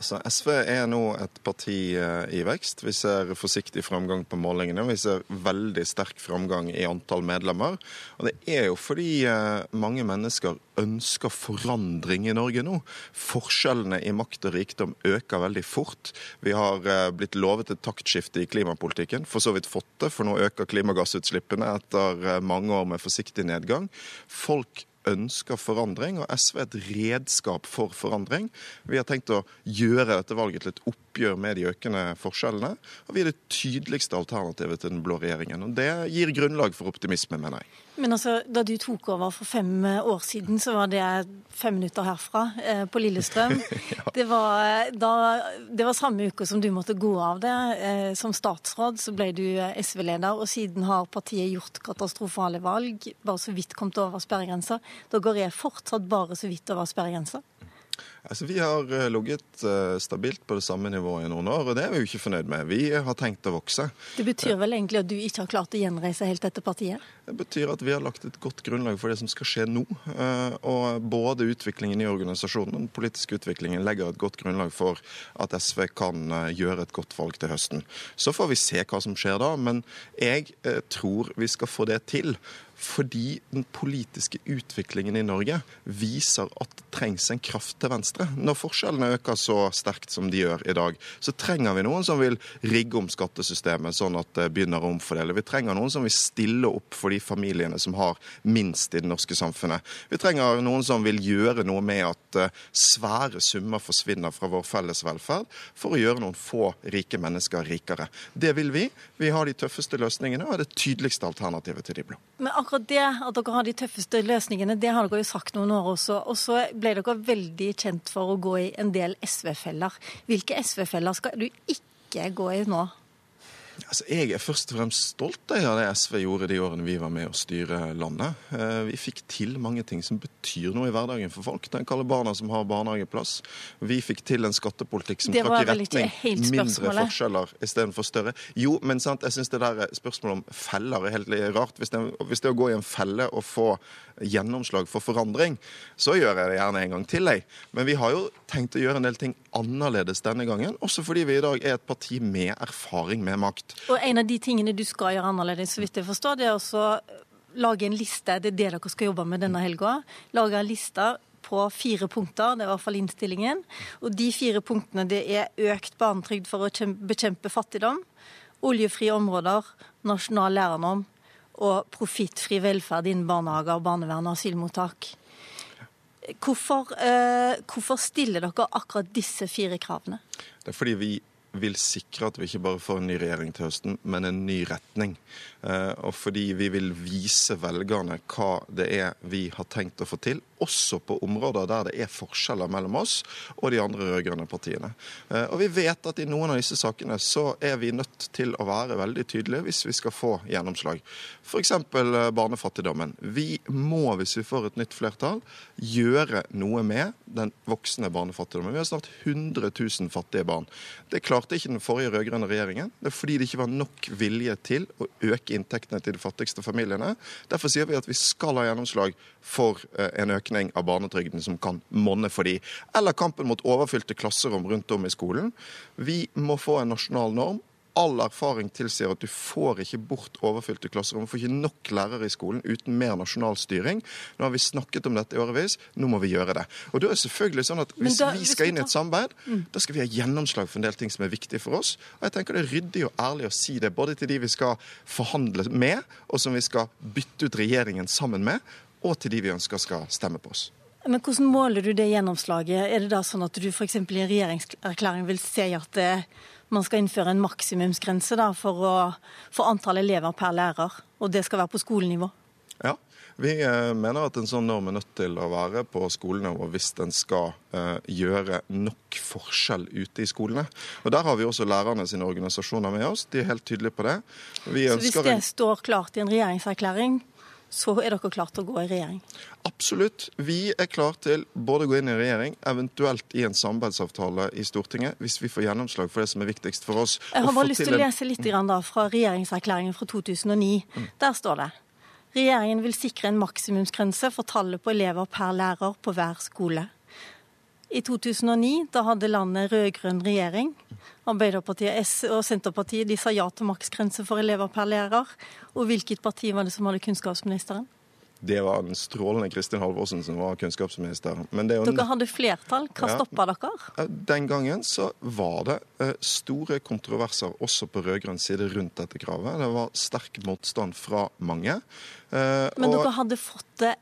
Altså, SV er nå et parti eh, i vekst. Vi ser forsiktig framgang på målingene. Vi ser veldig sterk framgang i antall medlemmer. Og det er jo fordi eh, mange mennesker ønsker forandring i Norge nå. Forskjellene i makt og rikdom øker veldig fort. Vi har eh, blitt lovet et taktskifte i klimapolitikken, for så vidt fått det, for nå øker klimagassutslippene etter mange år med forsiktig nedgang. Folk ønsker forandring, og SV er et redskap for forandring. Vi har tenkt å gjøre dette valget til et oppgjør med de økende forskjellene. Og vi er det tydeligste alternativet til den blå regjeringen. Og det gir grunnlag for optimisme, mener jeg. Men altså, Da du tok over for fem år siden, så var det fem minutter herfra, eh, på Lillestrøm. ja. det, var, da, det, var, samme uke som du måtte gå av det. Eh, som statsråd så ble du eh, SV-leder, og siden har partiet gjort katastrofale valg. Bare så vidt kommet over sperregrensa. Da går jeg fortsatt bare så vidt over sperregrensa. Altså, Vi har eh, ligget uh, stabilt på det samme nivået i noen år, og det er vi jo ikke fornøyd med. Vi har tenkt å vokse. Det betyr vel egentlig at du ikke har klart å gjenreise helt dette partiet? Det betyr at vi har lagt et godt grunnlag for det som skal skje nå. Og både utviklingen i organisasjonen og den politiske utviklingen legger et godt grunnlag for at SV kan gjøre et godt valg til høsten. Så får vi se hva som skjer da, men jeg tror vi skal få det til fordi den politiske utviklingen i Norge viser at det trengs en kraft til venstre. Når forskjellene øker så sterkt som de gjør i dag, så trenger vi noen som vil rigge om skattesystemet sånn at det begynner å omfordele. Vi trenger noen som vil stille opp for de familiene som har minst i det norske samfunnet. Vi trenger noen som vil gjøre noe med at eh, svære summer forsvinner fra vår felles velferd, for å gjøre noen få rike mennesker rikere. Det vil vi. Vi har de tøffeste løsningene og er det tydeligste alternativet til de blå. Men akkurat det at dere har de tøffeste løsningene, det har dere jo sagt noen år også. Og så ble dere veldig kjent for å gå i en del SV-feller. Hvilke SV-feller skal du ikke gå i nå? Altså, jeg er først og fremst stolt av det SV gjorde de årene vi var med å styre landet. Eh, vi fikk til mange ting som betyr noe i hverdagen for folk. Den kaller barna som har barnehageplass. Vi fikk til en skattepolitikk som trakk i retning mindre forskjeller istedenfor større. Jo, men sant, jeg syns det der spørsmålet om feller er helt rart. Hvis det, hvis det å gå i en felle og få gjennomslag for forandring, så gjør jeg det gjerne en gang til, jeg. Men vi har jo tenkt å gjøre en del ting annerledes denne gangen, også fordi vi i dag er et parti med erfaring med makt. Og en av de tingene du skal gjøre annerledes, så vidt jeg forstår, det er også lage en liste. Det er det dere skal jobbe med denne helga. Lage en liste på fire punkter, det er i hvert fall innstillingen. Og de fire punktene det er økt barnetrygd for å bekjempe fattigdom, oljefrie områder, nasjonal lærernorm og profittfri velferd innen barnehager, barnevern og asylmottak. Hvorfor, eh, hvorfor stiller dere akkurat disse fire kravene? Det er fordi vi vil sikre at vi ikke bare får en ny regjering til høsten, men en ny retning. Eh, og fordi vi vil vise velgerne hva det er vi har tenkt å få til, også på områder der det er forskjeller mellom oss og de andre rød-grønne partiene. Eh, og vi vet at i noen av disse sakene så er vi nødt til å være veldig tydelige hvis vi skal få gjennomslag. F.eks. Eh, barnefattigdommen. Vi må, hvis vi får et nytt flertall, gjøre noe med den voksne barnefattigdommen. Vi har snart 100 000 fattige barn. Det klarte ikke den forrige rød-grønne regjeringen. Det er fordi det ikke var nok vilje til å øke inntektene til de fattigste familiene. Derfor sier vi at vi skal ha gjennomslag for eh, en økning av barnetrygden som kan monne for de. Eller kampen mot overfylte klasserom rundt om i skolen. Vi må få en nasjonal norm all erfaring tilsier at du får ikke bort overfylte klasserom. Du får ikke nok lærere i skolen uten mer nasjonal styring. Nå har vi snakket om dette i årevis, nå må vi gjøre det. Og da er det selvfølgelig sånn at Hvis da, vi skal inn i et samarbeid, mm. da skal vi ha gjennomslag for en del ting som er viktige for oss. Og jeg tenker det er ryddig og ærlig å si det, både til de vi skal forhandle med, og som vi skal bytte ut regjeringen sammen med, og til de vi ønsker skal stemme på oss. Men Hvordan måler du det gjennomslaget? Er det da sånn at du f.eks. i en regjeringserklæring vil se at det man skal innføre en maksimumsgrense da, for, å, for antall elever per lærer. Og det skal være på skolenivå. Ja, vi eh, mener at en sånn norm er nødt til å være på skolenivå hvis den skal uh, gjøre nok forskjell ute i skolene. Og Der har vi også lærerne sine organisasjoner med oss. De er helt tydelige på det. Vi så hvis det står klart i en regjeringserklæring, så er dere klart til å gå i regjering? Absolutt. Vi er klare til både å gå inn i regjering, eventuelt i en samarbeidsavtale i Stortinget, hvis vi får gjennomslag for det som er viktigst for oss. Jeg har bare lyst til å lese litt da, fra regjeringserklæringen fra 2009. Mm. Der står det Regjeringen vil sikre en maksimumsgrense for tallet på elever per lærer på hver skole. I 2009 da hadde landet rød-grønn regjering. Arbeiderpartiet S og Senterpartiet de sa ja til maksgrense for elever per lærer. Og hvilket parti var det som hadde kunnskapsministeren? Det var den strålende Kristin Halvorsen som var kunnskapsminister. dere hadde flertall. Hva ja. stoppa dere? Den gangen så var det eh, store kontroverser også på rød-grønn side rundt dette kravet. Det var sterk motstand fra mange. Men Men dere hadde fått det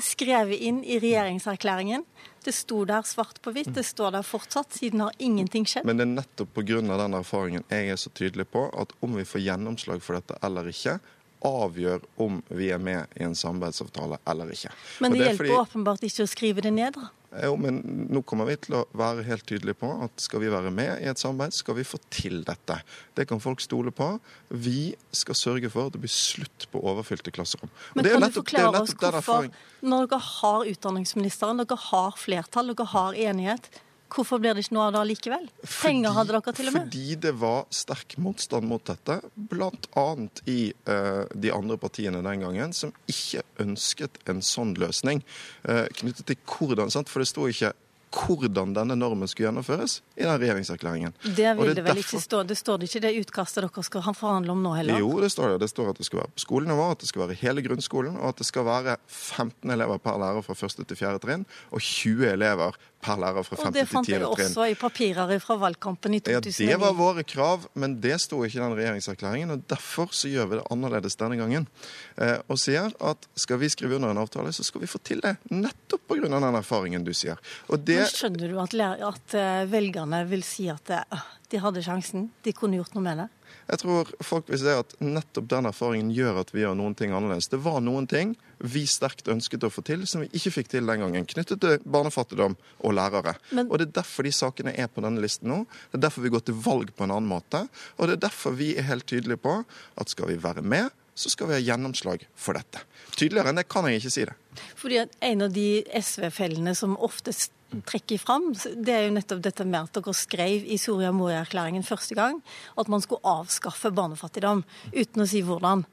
skrevet inn i regjeringserklæringen. Det sto der svart på hvitt. Det står der fortsatt. Siden har ingenting skjedd. Men det er nettopp pga. den erfaringen jeg er så tydelig på at om vi får gjennomslag for dette eller ikke, avgjør om vi er med i en samarbeidsavtale eller ikke. Men det, det hjelper fordi... åpenbart ikke å skrive det ned, da? Jo, men nå kommer vi til å være helt tydelige på at skal vi være med i et samarbeid, skal vi få til dette. Det kan folk stole på. Vi skal sørge for at det blir slutt på overfylte klasserom. Men kan nettopp, du forklare oss hvorfor, når dere har utdanningsministeren, dere har flertall, dere har enighet, Hvorfor blir det ikke noe av det likevel? Penger hadde dere til og med. Fordi det var sterk motstand mot dette, bl.a. i uh, de andre partiene den gangen, som ikke ønsket en sånn løsning. Uh, knyttet til hvordan, sant? For det sto ikke hvordan denne normen skulle gjennomføres i den regjeringserklæringen. Det vil det, det vel derfor... ikke stå. Det står det ikke det utkastet dere skal forhandle om nå heller? Jo, det står det. Det står at det skal være på skolenivå, at det skal være hele grunnskolen, og at det skal være 15 elever per lærer fra første til fjerde trinn, og 20 elever per lærer fra 5. til 10. trinn. Og det fant jeg også i papirer fra valgkampen i 2009. Ja, Det var våre krav, men det sto ikke i den regjeringserklæringen. og Derfor så gjør vi det annerledes denne gangen. Eh, og sier at skal vi skrive under en avtale, så skal vi få til det. Nettopp pga. den erfaringen du sier. Og det... Men skjønner du at, at eh, velgerne vil si at uh, de hadde sjansen? De kunne gjort noe med det? Jeg tror folk vil se at nettopp den erfaringen gjør at vi gjør noen ting annerledes. Det var noen ting vi sterkt ønsket å få til, som vi ikke fikk til den gangen. Knyttet til barnefattigdom og lærere. Men... Og Det er derfor de sakene er på denne listen nå. Det er derfor vi går til valg på en annen måte. Og det er derfor vi er helt tydelige på at skal vi være med, så skal vi ha gjennomslag for dette. Tydeligere enn det kan jeg ikke si det. Fordi En av de SV-fellene som oftest trekker fram, det er jo nettopp dette med at dere skrev i Soria Moria-erklæringen første gang at man skulle avskaffe barnefattigdom, uten å si hvordan.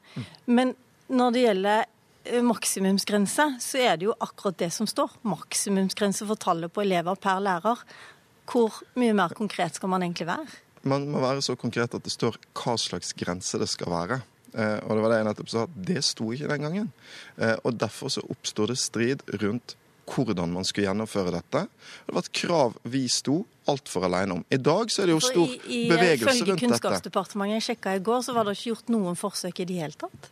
Men når det gjelder eh, maksimumsgrense, så er det jo akkurat det som står. Maksimumsgrense for tallet på elever per lærer. Hvor mye mer konkret skal man egentlig være? Man må være så konkret at det står hva slags grense det skal være. Eh, og det var det jeg nettopp sa, det sto ikke den gangen. Eh, og derfor så oppstår det strid rundt hvordan man skulle gjennomføre dette. Det var et krav vi sto altfor alene om. I dag så er det jo stor i, i, bevegelse rundt dette. Ifølge Kunnskapsdepartementet jeg sjekka i går, så var det ikke gjort noen forsøk i det hele tatt?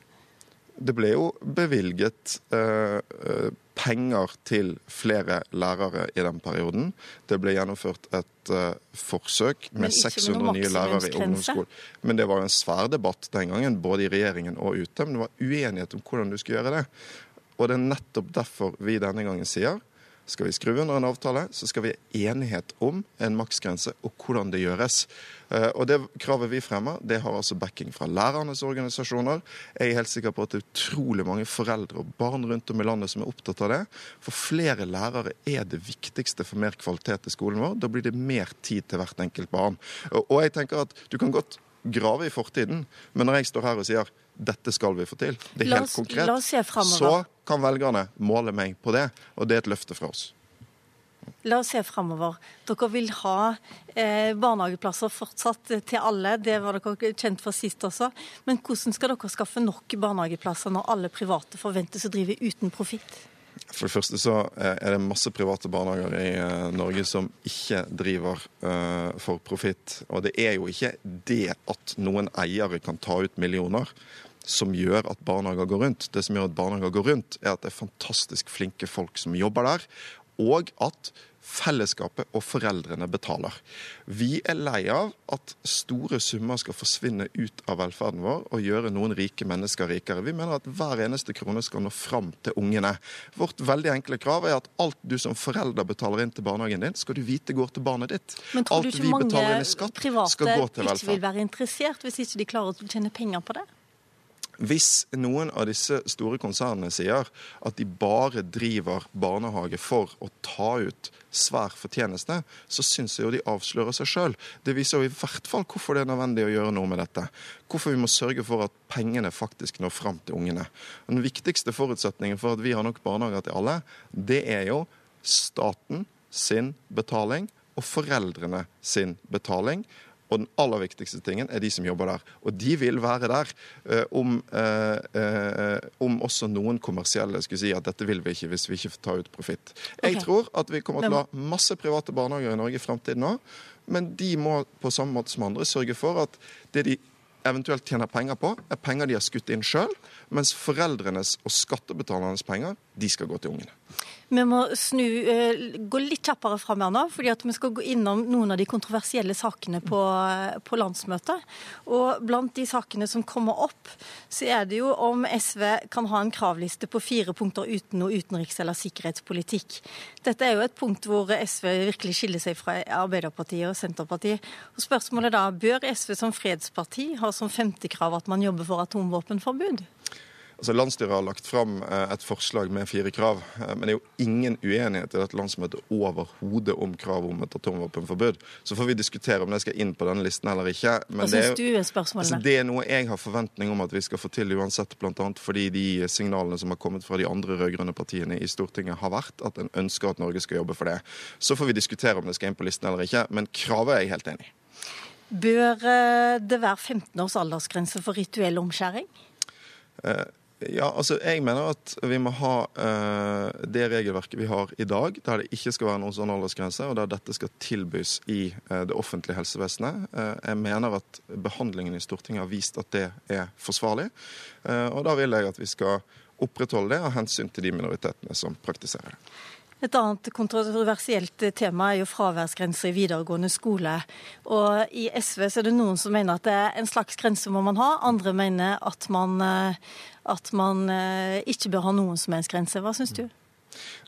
Det ble jo bevilget eh, eh penger til flere lærere i den perioden. Det ble gjennomført et eh, forsøk med 600 nye lærere i ungdomsskolen. Men det var jo en svær debatt den gangen, både i regjeringen og ute. Men det var uenighet om hvordan du skulle gjøre det. Og det er nettopp derfor vi denne gangen sier skal vi skrive under en avtale, så skal vi ha enighet om en maksgrense og hvordan det gjøres. Eh, og Det kravet vi fremmer, det har altså backing fra lærernes organisasjoner. Jeg er helt sikker på at det er utrolig mange foreldre og barn rundt om i landet som er opptatt av det. For flere lærere er det viktigste for mer kvalitet i skolen vår. Da blir det mer tid til hvert enkelt barn. Og jeg tenker at du kan godt grave i fortiden, men når jeg står her og sier dette skal vi få til, det er helt konkret, så kan velgerne måle meg på det. Og det er et løfte fra oss. La oss se fremover. Dere vil ha eh, barnehageplasser fortsatt til alle, det var dere kjent for sist også. Men hvordan skal dere skaffe nok barnehageplasser når alle private forventes å drive uten profitt? For det første så eh, er det masse private barnehager i eh, Norge som ikke driver uh, for profitt. Og det er jo ikke det at noen eiere kan ta ut millioner som gjør at barnehager går rundt. Det som gjør at barnehager går rundt, er at det er fantastisk flinke folk som jobber der, og at fellesskapet og foreldrene betaler. Vi er lei av at store summer skal forsvinne ut av velferden vår og gjøre noen rike mennesker rikere. Vi mener at hver eneste krone skal nå fram til ungene. Vårt veldig enkle krav er at alt du som forelder betaler inn til barnehagen din, skal du vite går til barnet ditt. Men tror du ikke mange private ikke vil være interessert hvis ikke de klarer å tjene penger på det? Hvis noen av disse store konsernene sier at de bare driver barnehage for å ta ut svær fortjeneste, så syns jeg jo de avslører seg sjøl. Det viser jo i hvert fall hvorfor det er nødvendig å gjøre noe med dette. Hvorfor vi må sørge for at pengene faktisk når fram til ungene. Den viktigste forutsetningen for at vi har nok barnehager til alle, det er jo staten sin betaling og foreldrene sin betaling. Og den aller viktigste tingen er de som jobber der. Og de vil være der eh, om, eh, eh, om, også noen kommersielle skulle si at dette vil vi ikke hvis vi ikke får ta ut profitt. Jeg okay. tror at vi kommer til å ha masse private barnehager i Norge i fremtiden òg. Men de må på samme måte som andre sørge for at det de eventuelt tjener penger på, er penger de har skutt inn sjøl, mens foreldrenes og skattebetalernes penger de skal gå til ungene. Vi må snu, uh, gå litt kjappere fram her nå, fordi vi skal gå innom noen av de kontroversielle sakene på, på, landsmøtet. Og Blant de sakene som kommer opp, så er det jo om SV kan ha en kravliste på fire punkter uten noe utenriks- eller sikkerhetspolitikk. Dette er jo et punkt hvor SV virkelig skiller seg fra Arbeiderpartiet og Senterpartiet. Og spørsmålet da, Bør SV som fredsparti ha som femte krav at man jobber for atomvåpenforbud? Altså, Landsstyret har lagt fram eh, et forslag med fire krav, eh, men det er jo ingen uenighet i dette landsmøtet overhodet om krav om et atomvåpenforbud. Så får vi diskutere om det skal inn på denne listen eller ikke. Men Hva du er spørsmålene? Altså, det er noe jeg har forventning om at vi skal få til uansett, bl.a. fordi de signalene som har kommet fra de andre rød-grønne partiene i Stortinget har vært at en ønsker at Norge skal jobbe for det. Så får vi diskutere om det skal inn på listen eller ikke, men kravet er jeg helt enig i. Bør eh, det være 15 års aldersgrense for rituell omskjæring? Eh, ja, altså jeg mener at vi må ha uh, det regelverket vi har i dag, der det ikke skal være noen sånn aldersgrense, og der dette skal tilbys i uh, det offentlige helsevesenet. Uh, jeg mener at behandlingen i Stortinget har vist at det er forsvarlig. og da vil jeg at vi skal opprettholde det av hensyn til de minoritetene som praktiserer det. Et annet kontroversielt tema er jo fraværsgrenser i videregående skole. Og I SV så er det noen som mener at det er en slags grense må man ha. Andre mener at man, at man eh, ikke bør ha noen som helst grense. Hva syns du?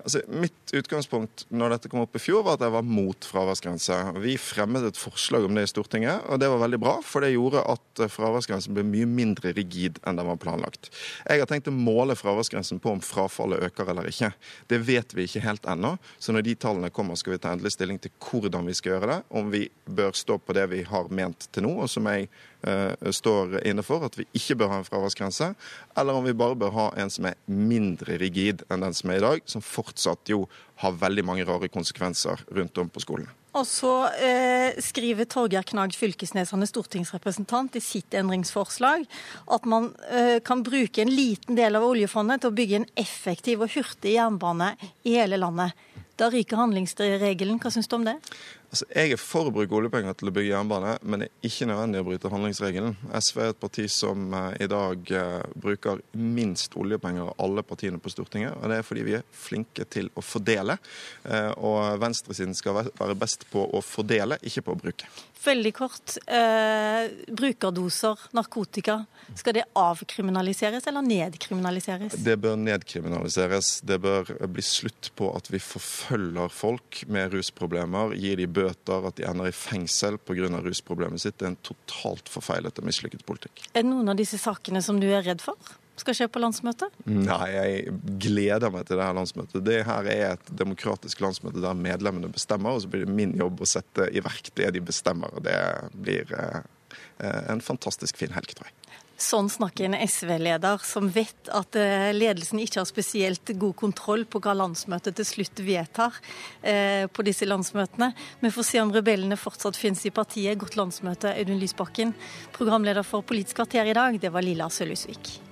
Altså, mitt utgangspunkt når dette kom opp i fjor, var at jeg var mot fraværsgrense. Vi fremmet et forslag om det i Stortinget, og det var veldig bra, for det gjorde at fraværsgrensen ble mye mindre rigid enn den var planlagt. Jeg har tenkt å måle fraværsgrensen på om frafallet øker eller ikke. Det vet vi ikke helt ennå, så når de tallene kommer, skal vi ta endelig stilling til hvordan vi skal gjøre det, om vi bør stå på det vi har ment til nå, og som jeg står inne for, at vi ikke bør ha en fraværsgrense, eller om vi bare bør ha en som er mindre rigid enn den som er i dag, som fortsatt jo har veldig mange rare konsekvenser rundt om på skolene. Og så eh, skriver Torgeir Knag Fylkesnes, han er stortingsrepresentant, i sitt endringsforslag at man eh, kan bruke en liten del av oljefondet til å bygge en effektiv og hurtig jernbane i hele landet. Da ryker handlingsregelen. Hva syns du om det? Altså, jeg er for å bruke oljepenger til å bygge jernbane, men det er ikke nødvendig å bryte handlingsregelen. SV er et parti som uh, i dag uh, bruker minst oljepenger av alle partiene på Stortinget. og Det er fordi vi er flinke til å fordele. Uh, og venstresiden skal være best på å fordele, ikke på å bruke. Veldig kort. brukerdoser narkotika, skal det avkriminaliseres eller nedkriminaliseres? Det bør nedkriminaliseres. Det bør bli slutt på at vi forfølger folk med rusproblemer, gir de bøter bøter, at de ender i fengsel pga. rusproblemet sitt. Det er en totalt forfeilet og mislykket politikk. Er det noen av disse sakene som du er redd for? skal skje på landsmøtet? Nei, jeg gleder meg til det her landsmøtet. Det her er et demokratisk landsmøte der medlemmene bestemmer, og så blir det min jobb å sette i verk det de bestemmer. og Det blir eh, en fantastisk fin helg, tror jeg. Sånn snakker en SV-leder som vet at eh, ledelsen ikke har spesielt god kontroll på hva landsmøtet til slutt vedtar eh, på disse landsmøtene. Vi får se om rebellene fortsatt finnes i partiet. Godt landsmøte, Audun Lysbakken. Programleder for Politisk kvarter i dag, det var Lilla Sølhusvik.